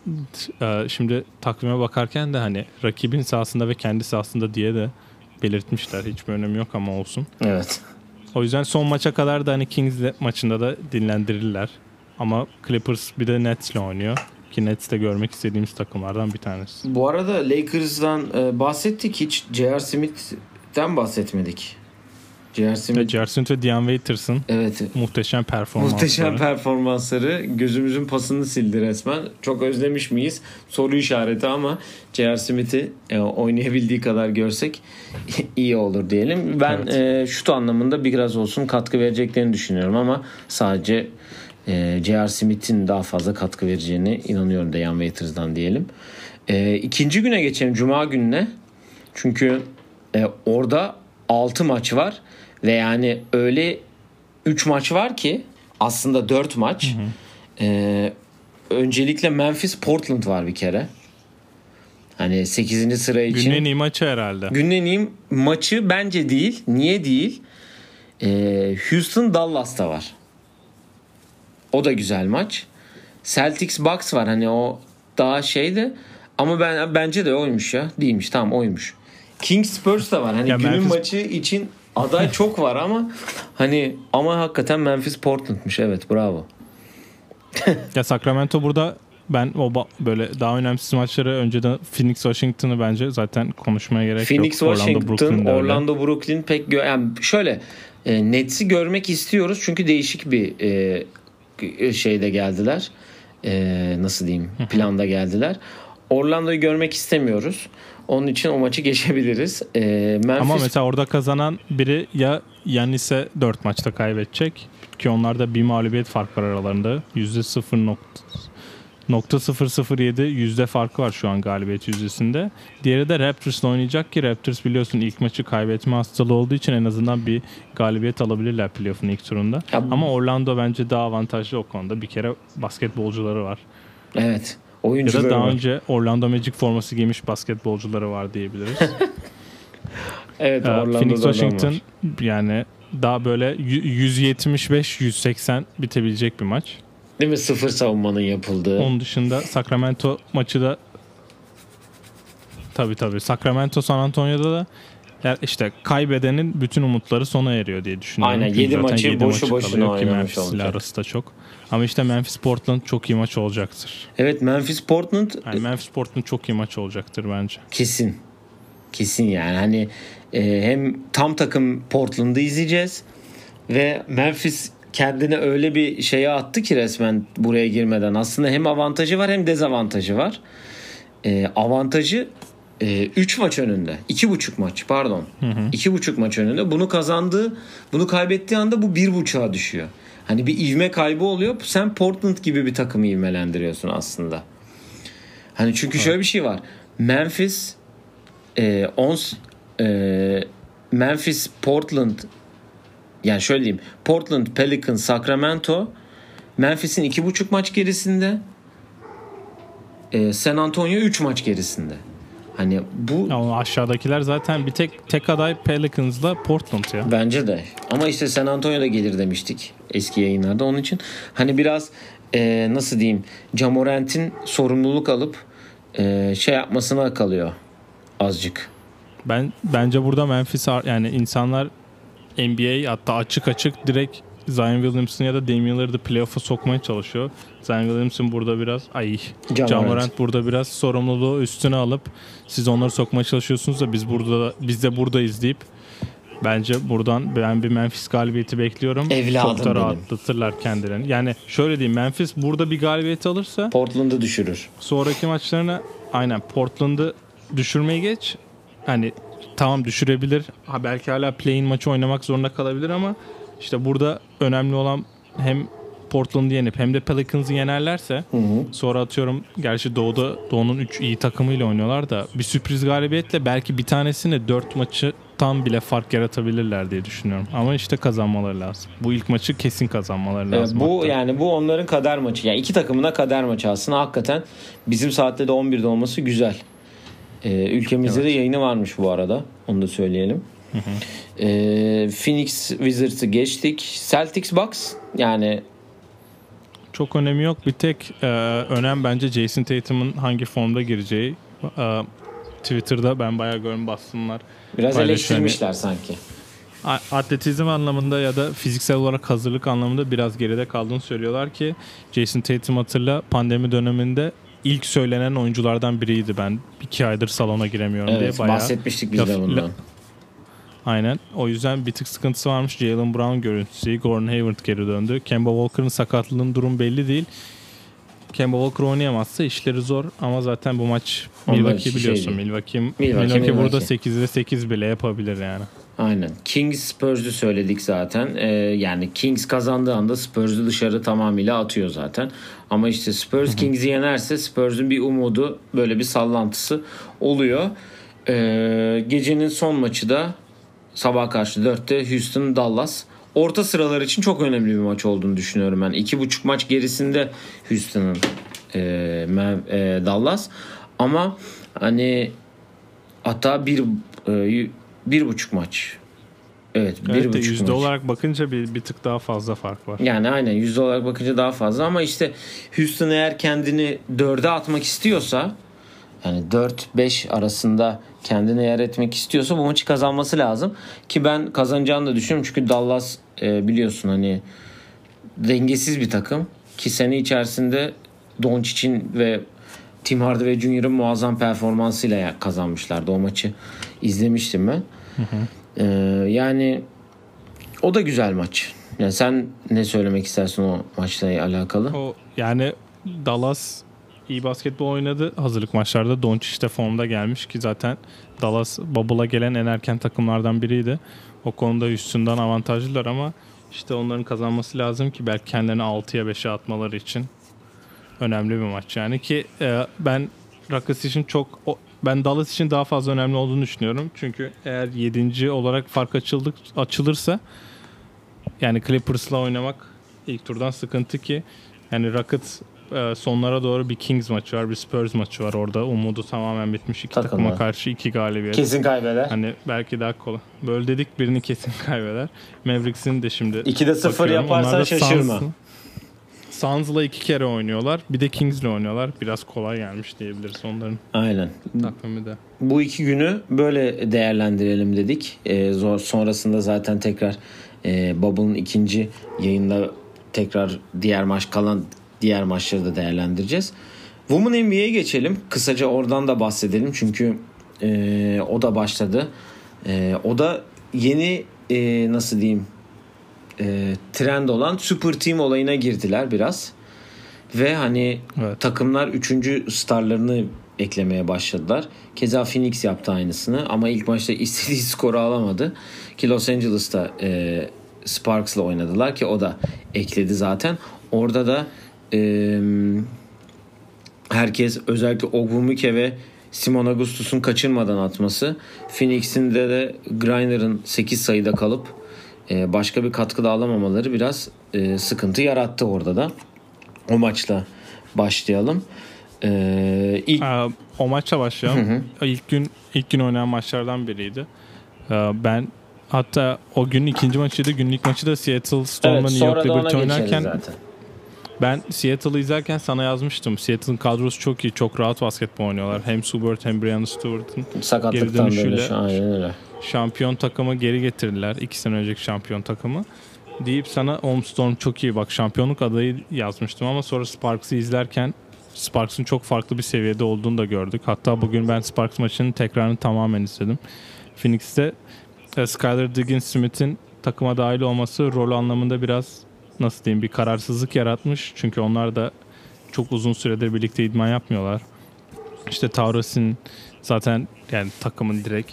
e, şimdi takvime bakarken de hani rakibin sahasında ve kendi sahasında diye de belirtmişler. Hiçbir önemi yok ama olsun. Evet. O yüzden son maça kadar da hani Kings maçında da dinlendirirler. Ama Clippers bir de Nets'le oynuyor. Ki Nets de görmek istediğimiz takımlardan bir tanesi. Bu arada Lakers'dan e, bahsettik hiç J.R. Smith'ten bahsetmedik. Smith J.R. Smith ve Dion Waiters'ın evet muhteşem performansları. muhteşem performansları gözümüzün pasını sildi resmen. Çok özlemiş miyiz? Soru işareti ama J.R. Smith'i e, oynayabildiği kadar görsek iyi olur diyelim. Ben Evet. e, şut anlamında biraz olsun katkı vereceklerini düşünüyorum ama sadece e, J.R. Smith'in daha fazla katkı vereceğine inanıyorum Dion Waiters'dan diyelim. E, ikinci güne geçelim Cuma gününe. Çünkü e, orada 6 maç var ve yani öyle 3 maç var ki aslında 4 maç. E, öncelikle Memphis Portland var bir kere. Hani 8. sıra için. Günün iyi maçı herhalde. Günün iyi maçı bence değil. Niye değil? Ee, Houston Dallas'ta var. O da güzel maç. Celtics Bucks var. Hani o daha şeydi. Ama ben bence de oymuş ya. Değilmiş. Tamam oymuş. Kings Spurs da var. Hani Ya günün Memphis- maçı için aday çok var ama hani ama hakikaten Memphis Portland'mış. Evet bravo. Ya Sacramento burada ben o böyle daha önemsiz maçları önceden Phoenix Washington'ı bence zaten konuşmaya gerek Phoenix yok. Washington, Brooklyn de öyle. Orlando, Brooklyn pek gö- yani şöyle e, Nets'i görmek istiyoruz çünkü değişik bir e, şeyde geldiler. E, nasıl diyeyim? Planda geldiler. Orlando'yu görmek istemiyoruz. Onun için o maçı geçebiliriz. E, Memphis Ama mesela orada kazanan biri ya Yannis'e 4 maçta kaybedecek ki onlarda bir mağlubiyet fark var aralarında. %0 nokta, nokta 007 yüzde farkı var şu an galibiyet yüzdesinde. Diğeri de Raptors'la oynayacak ki Raptors biliyorsun ilk maçı kaybetme hastalığı olduğu için en azından bir galibiyet alabilirler playoff'un ilk turunda. Ya- Ama Orlando bence daha avantajlı o konuda. Bir kere basketbolcuları var. evet. Ya Oyuncuları da daha var. önce Orlando Magic forması giymiş basketbolcuları var diyebiliriz. Evet, Ee, Orlando'da Phoenix Washington var. yani daha böyle y- 175-180 bitebilecek bir maç. Değil mi? Sıfır savunmanın yapıldığı. Onun dışında Sacramento maçı da tabii tabii Sacramento San Antonio'da da ya işte kaybedenin bütün umutları sona eriyor diye düşünüyorum. Aynen, Çünkü yedi zaten maçı yedi boşu maçı boşuna oynamış olacak. arası da çok. Ama işte Memphis Portland çok iyi maç olacaktır. Evet Memphis Portland Yani Memphis Portland çok iyi maç olacaktır bence. Kesin. Kesin yani. Hani e, hem tam takım Portland'ı izleyeceğiz ve Memphis kendine öyle bir şeye attı ki resmen buraya girmeden. Aslında hem avantajı var hem dezavantajı var. E, avantajı 3 maç önünde. 2,5 maç pardon. 2,5 maç önünde. Bunu kazandığı, bunu kaybettiği anda bu 1,5'a düşüyor. Hani bir ivme kaybı oluyor. Sen Portland gibi bir takımı ivmelendiriyorsun aslında. Hani çünkü şöyle bir şey var. Memphis e, ons, e, Memphis, Portland yani şöyle diyeyim. Portland, Pelicans, Sacramento Memphis'in iki buçuk maç gerisinde e, San Antonio 3 maç gerisinde. Hani bu Ama aşağıdakiler zaten bir tek tek aday Pelicans'la Portland ya. Bence de. Ama işte San Antonio'da gelir demiştik eski yayınlarda. Onun için hani biraz e, nasıl diyeyim Camorant'in sorumluluk alıp e, şey yapmasına kalıyor azıcık. Ben bence burada Memphis yani insanlar NBA hatta açık açık direkt Zion Williamson ya da Damian Lillard'ı playoff'a sokmaya çalışıyor. Zion Williamson burada biraz ay Ja Morant. Burada biraz sorumluluğu üstüne alıp siz onları sokmaya çalışıyorsunuz da biz burada biz de buradayız deyip bence buradan ben bir Memphis galibiyeti bekliyorum. Evladım Çok da benim. rahatlatırlar kendilerini. Yani şöyle diyeyim Memphis burada bir galibiyet alırsa Portland'ı düşürür. sonraki maçlarına aynen Portland'ı düşürmeyi geç. Hani tamam düşürebilir. Ha belki hala play-in maçı oynamak zorunda kalabilir ama işte burada önemli olan hem Portland'ı yenip hem de Pelicans'ı yenerlerse sonra atıyorum gerçi Doğu'da Doğu'nun 3 iyi takımıyla oynuyorlar da bir sürpriz galibiyetle belki bir tanesini 4 maçı tam bile fark yaratabilirler diye düşünüyorum. Ama işte kazanmaları lazım. Bu ilk maçı kesin kazanmaları Evet, lazım. bu hatta. yani bu onların kader maçı. Yani iki takımına kader maçı aslında hakikaten bizim saatte de 11'de olması güzel. Ee, ülkemizde de yayını varmış bu arada. Onu da söyleyelim. Ee, Phoenix Wizards'ı geçtik. Celtics Bucks yani Çok önemi yok. Bir tek e, önem bence Jason Tatum'un hangi formda gireceği. E, Twitter'da ben bayağı görün bastınlar. biraz eleştirmişler sanki. Atletizm anlamında ya da fiziksel olarak hazırlık anlamında biraz geride kaldığını söylüyorlar ki Jason Tatum hatırla pandemi döneminde ilk söylenen oyunculardan biriydi ben. iki aydır salona giremiyorum Evet diye bayağı bahsetmiştik biz de bundan. la- Aynen. O yüzden bir tık sıkıntısı varmış. Jalen Brown görüntüsü. Gordon Hayward geri döndü. Kemba Walker'ın sakatlığının durum belli değil. Kemba Walker oynayamazsa işleri zor ama zaten bu maç Milwaukee şey biliyorsun. Milwaukee, Milwaukee, Milwaukee, burada Milwaukee. 8'de 8 bile yapabilir yani. Aynen. Kings Spurs'u söyledik zaten. Ee, yani Kings kazandığı anda Spurs'u dışarı tamamıyla atıyor zaten. Ama işte Spurs Kings'i yenerse Spurs'un bir umudu böyle bir sallantısı oluyor. Ee, gecenin son maçı da sabah karşı 4'te Houston Dallas. Orta sıralar için çok önemli bir maç olduğunu düşünüyorum ben. İki buçuk maç gerisinde Houston'ın e, e, Dallas. Ama hani hatta bir e, bir buçuk maç. Evet, bir Evet buçuk yüzde maç. olarak bakınca bir, bir tık daha fazla fark var. Yani aynen yüzde olarak bakınca daha fazla ama işte Houston eğer kendini dörde atmak istiyorsa yani 4-5 arasında kendini yer etmek istiyorsa bu maçı kazanması lazım. Ki ben kazanacağını da düşünüyorum. Çünkü Dallas e, biliyorsun hani dengesiz bir takım. Ki sene içerisinde Doncic'in ve Tim Hardaway Jr.'ın muazzam performansıyla kazanmışlardı. O maçı izlemiştim ben. Ee, yani o da güzel maç. Yani sen ne söylemek istersin o maçla alakalı? O yani Dallas iyi basketbol oynadı. Hazırlık maçlarda Doncic de formda gelmiş ki zaten Dallas Bubble'a gelen en erken takımlardan biriydi. O konuda üstünden avantajlılar ama işte onların kazanması lazım ki belki kendilerini 6'ya 5'e atmaları için önemli bir maç yani ki e, ben Rockets için çok ben Dallas için daha fazla önemli olduğunu düşünüyorum. Çünkü eğer 7. olarak fark açıldık açılırsa yani Clippers'la oynamak ilk turdan sıkıntı ki yani Rockets e, sonlara doğru bir Kings maçı var, bir Spurs maçı var. Orada umudu tamamen bitmiş iki Takımlar. takıma karşı iki galibiyet. Kesin kaybeder. Hani belki daha kolay. Böyle dedik birini kesin kaybeder. Mavericks'in de şimdi 2'de 0 bakıyorum. yaparsan şaşırma. Suns- Suns'la iki kere oynuyorlar. Bir de Kings'le oynuyorlar. Biraz kolay gelmiş diyebiliriz onların Aynen. takvimi de. Bu iki günü böyle değerlendirelim dedik. Ee, sonrasında zaten tekrar e, Bubble'ın ikinci yayında tekrar diğer maç kalan diğer maçları da değerlendireceğiz. Women NBA'ye geçelim. Kısaca oradan da bahsedelim. Çünkü e, o da başladı. E, o da yeni e, nasıl diyeyim e, trend olan super team olayına girdiler biraz. Ve hani Evet. takımlar üçüncü starlarını eklemeye başladılar. Keza Phoenix yaptı aynısını ama ilk maçta istediği skoru alamadı. Ki Los Angeles'ta e, Sparks'la oynadılar ki o da ekledi zaten. Orada da e, herkes özellikle Ogwumike ve Simon Augustus'un kaçırmadan atması. Phoenix'in de de Griner'ın 8 sayıda kalıp e, başka bir katkı da alamamaları biraz e, sıkıntı yarattı orada da. O maçla başlayalım. Ee, ilk Aa, o maçla başlayalım. İlk gün ilk gün oynanan maçlardan biriydi. Ee, ben hatta o gün ikinci maçıydı. Günün ilk maçı da Seattle Storm'la evet, New York Liberty oynarken zaten. Ben Seattle'ı izlerken sana yazmıştım. Seattle'ın kadrosu çok iyi. Çok rahat basketbol oynuyorlar. Hem Subert hem Brianna Stewart'ın Sakatlıktan geri böyle dönüşüyle- öyle. şampiyon takımı geri getirdiler. İki sene önceki şampiyon takımı. Deyip sana Home Storm çok iyi bak şampiyonluk adayı yazmıştım ama sonra Sparks'ı izlerken Sparks'ın çok farklı bir seviyede olduğunu da gördük. Hatta bugün ben Sparks maçının tekrarını tamamen izledim. Phoenix'te e, Skylar Diggins Smith'in takıma dahil olması rol anlamında biraz nasıl diyeyim bir kararsızlık yaratmış. Çünkü onlar da çok uzun süredir birlikte idman yapmıyorlar. İşte Taurus'in zaten yani takımın direkt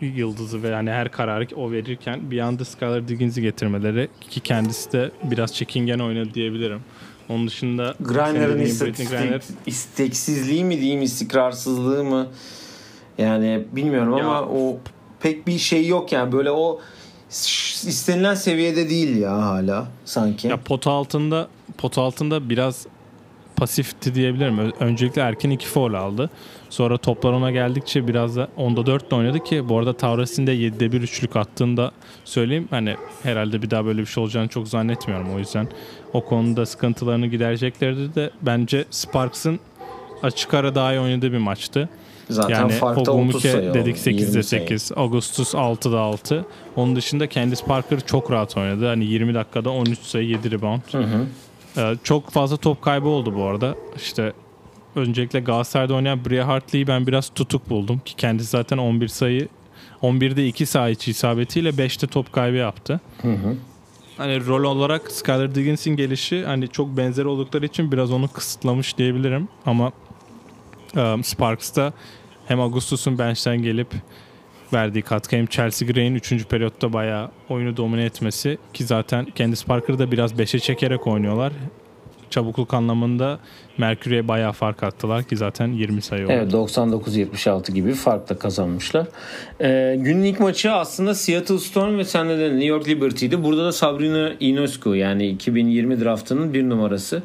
yıldızı ve yani her kararı o verirken bir anda Skylar Diggins'i getirmeleri ki kendisi de biraz çekingen oynadı diyebilirim. Onun dışında Griner'ın istatistik, Griner isteksizliği mi diyeyim istikrarsızlığı mı yani bilmiyorum Ya- ama o pek bir şey yok yani böyle o istenilen seviyede değil ya hala sanki. ya pota altında pota altında biraz pasifti diyebilirim. Öncelikle erken iki foul aldı. Sonra toplar ona geldikçe biraz da onda 4 oynadı ki bu arada Taurus'in de 7'de 1 üçlük attığında söyleyeyim. Hani herhalde bir daha böyle bir şey olacağını çok zannetmiyorum. O yüzden o konuda sıkıntılarını gidereceklerdi de bence Sparks'ın açık ara daha iyi oynadığı bir maçtı. Zaten Yani farkta 30 Ogumuke sayı dedik oldu, 8'de 20 sayı. 8. Augustus 6'da 6. Onun dışında Candice Parker çok rahat oynadı. Hani 20 dakikada 13 sayı 7 rebound. Hı hı. Ee, çok fazla top kaybı oldu bu arada. İşte öncelikle Galatasaray'da oynayan Bria Hartley'i ben biraz tutuk buldum. Ki kendisi zaten 11 sayı 11'de 2 saha içi isabetiyle 5'te top kaybı yaptı. Hı hı. Hani rol olarak Skylar Diggins'in gelişi hani çok benzer oldukları için biraz onu kısıtlamış diyebilirim. Ama um, Sparks'ta hem Augustus'un bench'ten gelip verdiği katkı hem Chelsea Gray'in 3. periyotta bayağı oyunu domine etmesi ki zaten Candice Parker'ı da biraz 5'e çekerek oynuyorlar. Çabukluk anlamında Merkür'e bayağı fark attılar ki zaten 20 sayı oldu. Evet 99-76 gibi farkla kazanmışlar. Ee, günün ilk maçı aslında Seattle Storm ve sen de New York Liberty'di. Burada da Sabrina Ionescu yani 2020 draftının bir numarası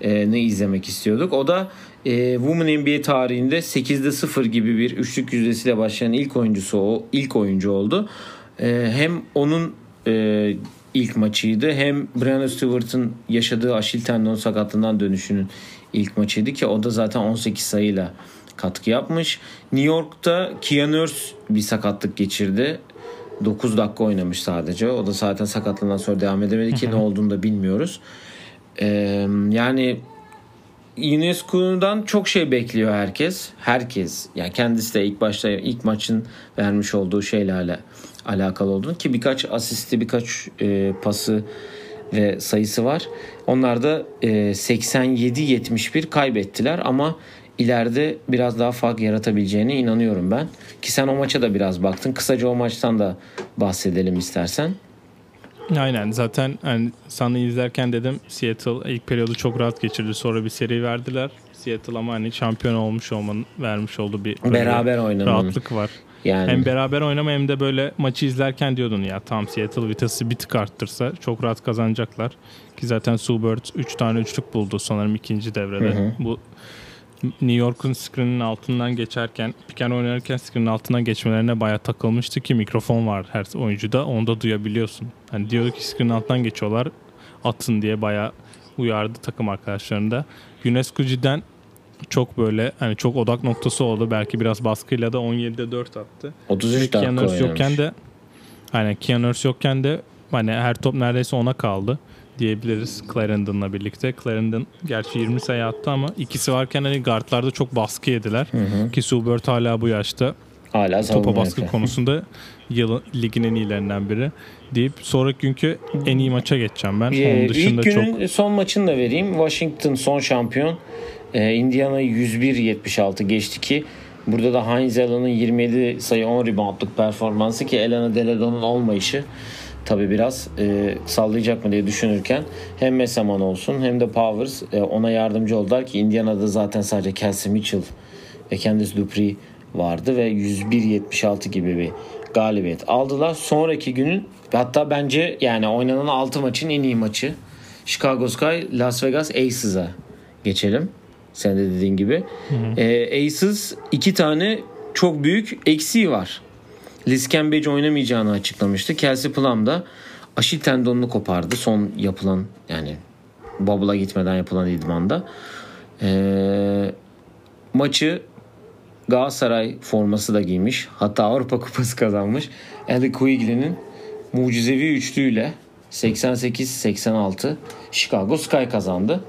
e, ne izlemek istiyorduk. O da e, Women NBA tarihinde 8'de 0 gibi bir üçlük yüzdesiyle başlayan ilk oyuncusu o ilk oyuncu oldu. E, hem onun e, ilk maçıydı hem Brianna Stewart'ın yaşadığı Aşil tendon sakatlığından dönüşünün ilk maçıydı ki o da zaten 18 sayıyla katkı yapmış. New York'ta Kian Nurse bir sakatlık geçirdi. 9 dakika oynamış sadece. O da zaten sakatlığından sonra devam edemedi ki ne olduğunu da bilmiyoruz. Ee, yani Ionescu'dan çok şey bekliyor herkes. Herkes. Yani kendisi de ilk başta ilk maçın vermiş olduğu şeylerle alakalı olduğunu ki birkaç asisti, birkaç e, pası ve sayısı var. Onlar da e, 87-71 kaybettiler ama ileride biraz daha fark yaratabileceğine inanıyorum ben. Ki sen o maça da biraz baktın. Kısaca o maçtan da bahsedelim istersen. Aynen zaten hani sana izlerken dedim Seattle ilk periyodu çok rahat geçirdi. Sonra bir seri verdiler. Seattle ama hani şampiyon olmuş olmanın vermiş olduğu bir beraber oynamanın rahatlık var. Yani Hem beraber oynama hem de böyle maçı izlerken diyordun ya tam Seattle vitesi bir tık arttırsa çok rahat kazanacaklar. Ki zaten Subert 3 tane üçlük buldu sanırım ikinci devrede. Hı hı. Bu New York'un screen'in altından geçerken, piken oynarken screen'in altından geçmelerine bayağı takılmıştı ki mikrofon var her oyuncuda. Onu da duyabiliyorsun. Hani diyordu ki screen'in altından geçiyorlar atın diye bayağı uyardı takım arkadaşlarını da. UNESCO cidden çok böyle hani çok odak noktası oldu. Belki biraz baskıyla da 17'de 4 attı. 33 dakika oynamış. yokken de aynen Keanu yokken de hani her top neredeyse ona kaldı diyebiliriz Clarendon'la birlikte. Clarendon gerçi 20 sayı attı ama ikisi varken hani guardlarda çok baskı yediler. Hı hı. Ki Subert hala bu yaşta Hala topa baskı yapıyor. konusunda yılın, ligin en iyilerinden biri deyip sonraki günkü en iyi maça geçeceğim ben. Ee, Onun dışında İlk çok günün son maçını da vereyim. Washington son şampiyon. Ee, Indiana 101-76 geçti ki burada da Heinz Allen'ın 27 sayı 10 reboundluk performansı ki Elena Delado'nun olmayışı tabi biraz e, sallayacak mı diye düşünürken hem Mesaman olsun hem de Powers e, ona yardımcı oldular ki Indiana'da zaten sadece Kelsey Mitchell ve Candice Dupree vardı ve 101-76 gibi bir galibiyet aldılar. Sonraki günün hatta bence yani oynanan 6 maçın en iyi maçı Chicago Sky Las Vegas Aces'a geçelim. Sen de dediğin gibi. Ee, Aces iki tane çok büyük eksiği var. Liz Cambage oynamayacağını açıklamıştı. Kelsey Plum da aşil tendonunu kopardı. Son yapılan yani Bubble'a gitmeden yapılan idmanda. Ee, maçı Galatasaray forması da giymiş. Hatta Avrupa Kupası kazanmış. Ellie Quigley'nin mucizevi üçlüyle 88-86 Chicago Sky kazandı.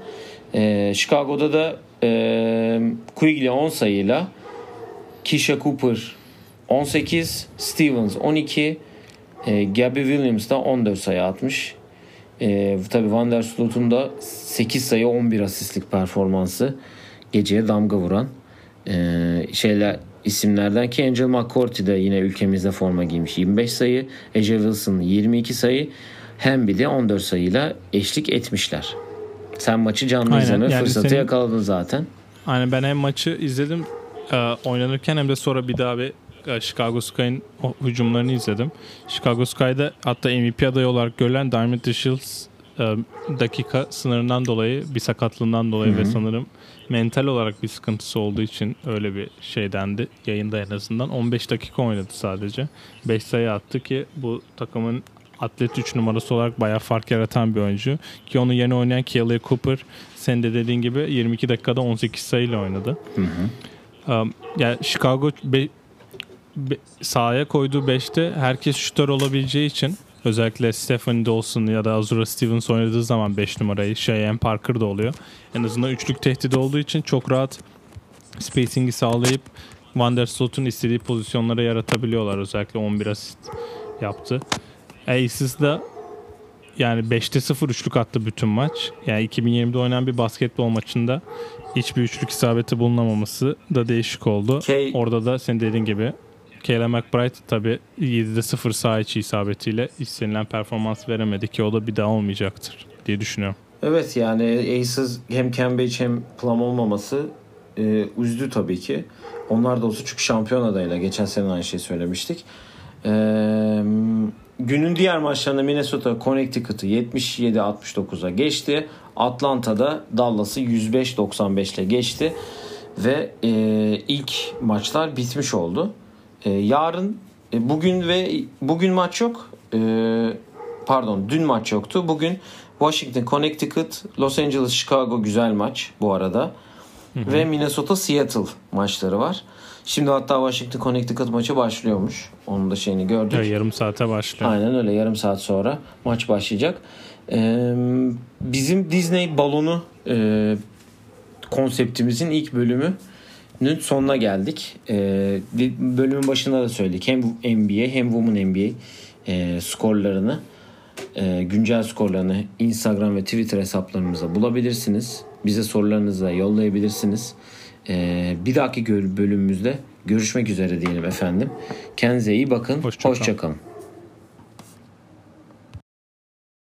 Ee, Chicago'da da e, Quigley 10 sayıyla Keisha Cooper 18, Stevens 12, e, Gabby Williams da 14 sayı atmış. E, tabii Van der Sloot'un da 8 sayı 11 asistlik performansı geceye damga vuran e, şeyler isimlerden ki Angel McCourty de yine ülkemizde forma giymiş 25 sayı. Ece Wilson 22 sayı. Hem de 14 sayıyla eşlik etmişler. Sen maçı canlı Aynen. izleme Yani fırsatı senin- yakaladın zaten. Hani ben hem maçı izledim e, oynanırken hem de sonra bir daha bir Chicago Sky'ın hücumlarını izledim. Chicago Sky'da hatta MVP adayı olarak görülen Diamond Shields e, dakika sınırından dolayı bir sakatlığından dolayı ve sanırım mental olarak bir sıkıntısı olduğu için öyle bir şey dendi yayında en azından. 15 dakika oynadı sadece. 5 sayı attı ki bu takımın atlet 3 numarası olarak bayağı fark yaratan bir oyuncu. Ki onun yerine oynayan Kelly Cooper sen de dediğin gibi 22 dakikada 18 sayıyla oynadı. Um, yani Chicago be, sahaya koyduğu 5'te herkes şütör olabileceği için özellikle Stephen Dawson ya da Azura Stevens oynadığı zaman 5 numarayı Cheyenne Parker da oluyor. En azından üçlük tehdidi olduğu için çok rahat spacing'i sağlayıp Van der Slot'un istediği pozisyonlara yaratabiliyorlar. Özellikle 11 asist yaptı. Aces da yani 5'te 0 üçlük attı bütün maç. Yani 2020'de oynanan bir basketbol maçında hiçbir üçlük isabeti bulunamaması da değişik oldu. Kay- Orada da senin dediğin gibi Kayla McBride tabi 7'de 0 sağ içi isabetiyle istenilen performans veremedi ki o da bir daha olmayacaktır diye düşünüyorum. Evet yani Aces hem Cambridge hem Plum olmaması e, üzdü tabii ki. Onlar da olsa çünkü şampiyon adayla geçen sene aynı şeyi söylemiştik. E, günün diğer maçlarında Minnesota Connecticut'ı 77-69'a geçti. Atlanta'da Dallas'ı 105-95 ile geçti. Ve e, ilk maçlar bitmiş oldu. E, yarın e, bugün ve bugün maç yok. E, pardon dün maç yoktu. Bugün Washington, Connecticut, Los Angeles, Chicago güzel maç bu arada. Ve Minnesota, Seattle maçları var. Şimdi hatta Washington, Connecticut maçı başlıyormuş. Onun da şeyini gördük. Evet, yarım saate başlıyor. Aynen öyle yarım saat sonra maç başlayacak. Ee, bizim Disney balonu e, konseptimizin ilk bölümünün sonuna geldik. Ee, bölümün başında da söyledik. Hem NBA hem Women NBA e, skorlarını e, güncel skorlarını Instagram ve Twitter hesaplarımıza bulabilirsiniz. Bize sorularınızı da yollayabilirsiniz. E, bir dahaki bölümümüzde görüşmek üzere diyelim efendim. Kendinize iyi bakın. Hoşça kalın. Hoşça kalın.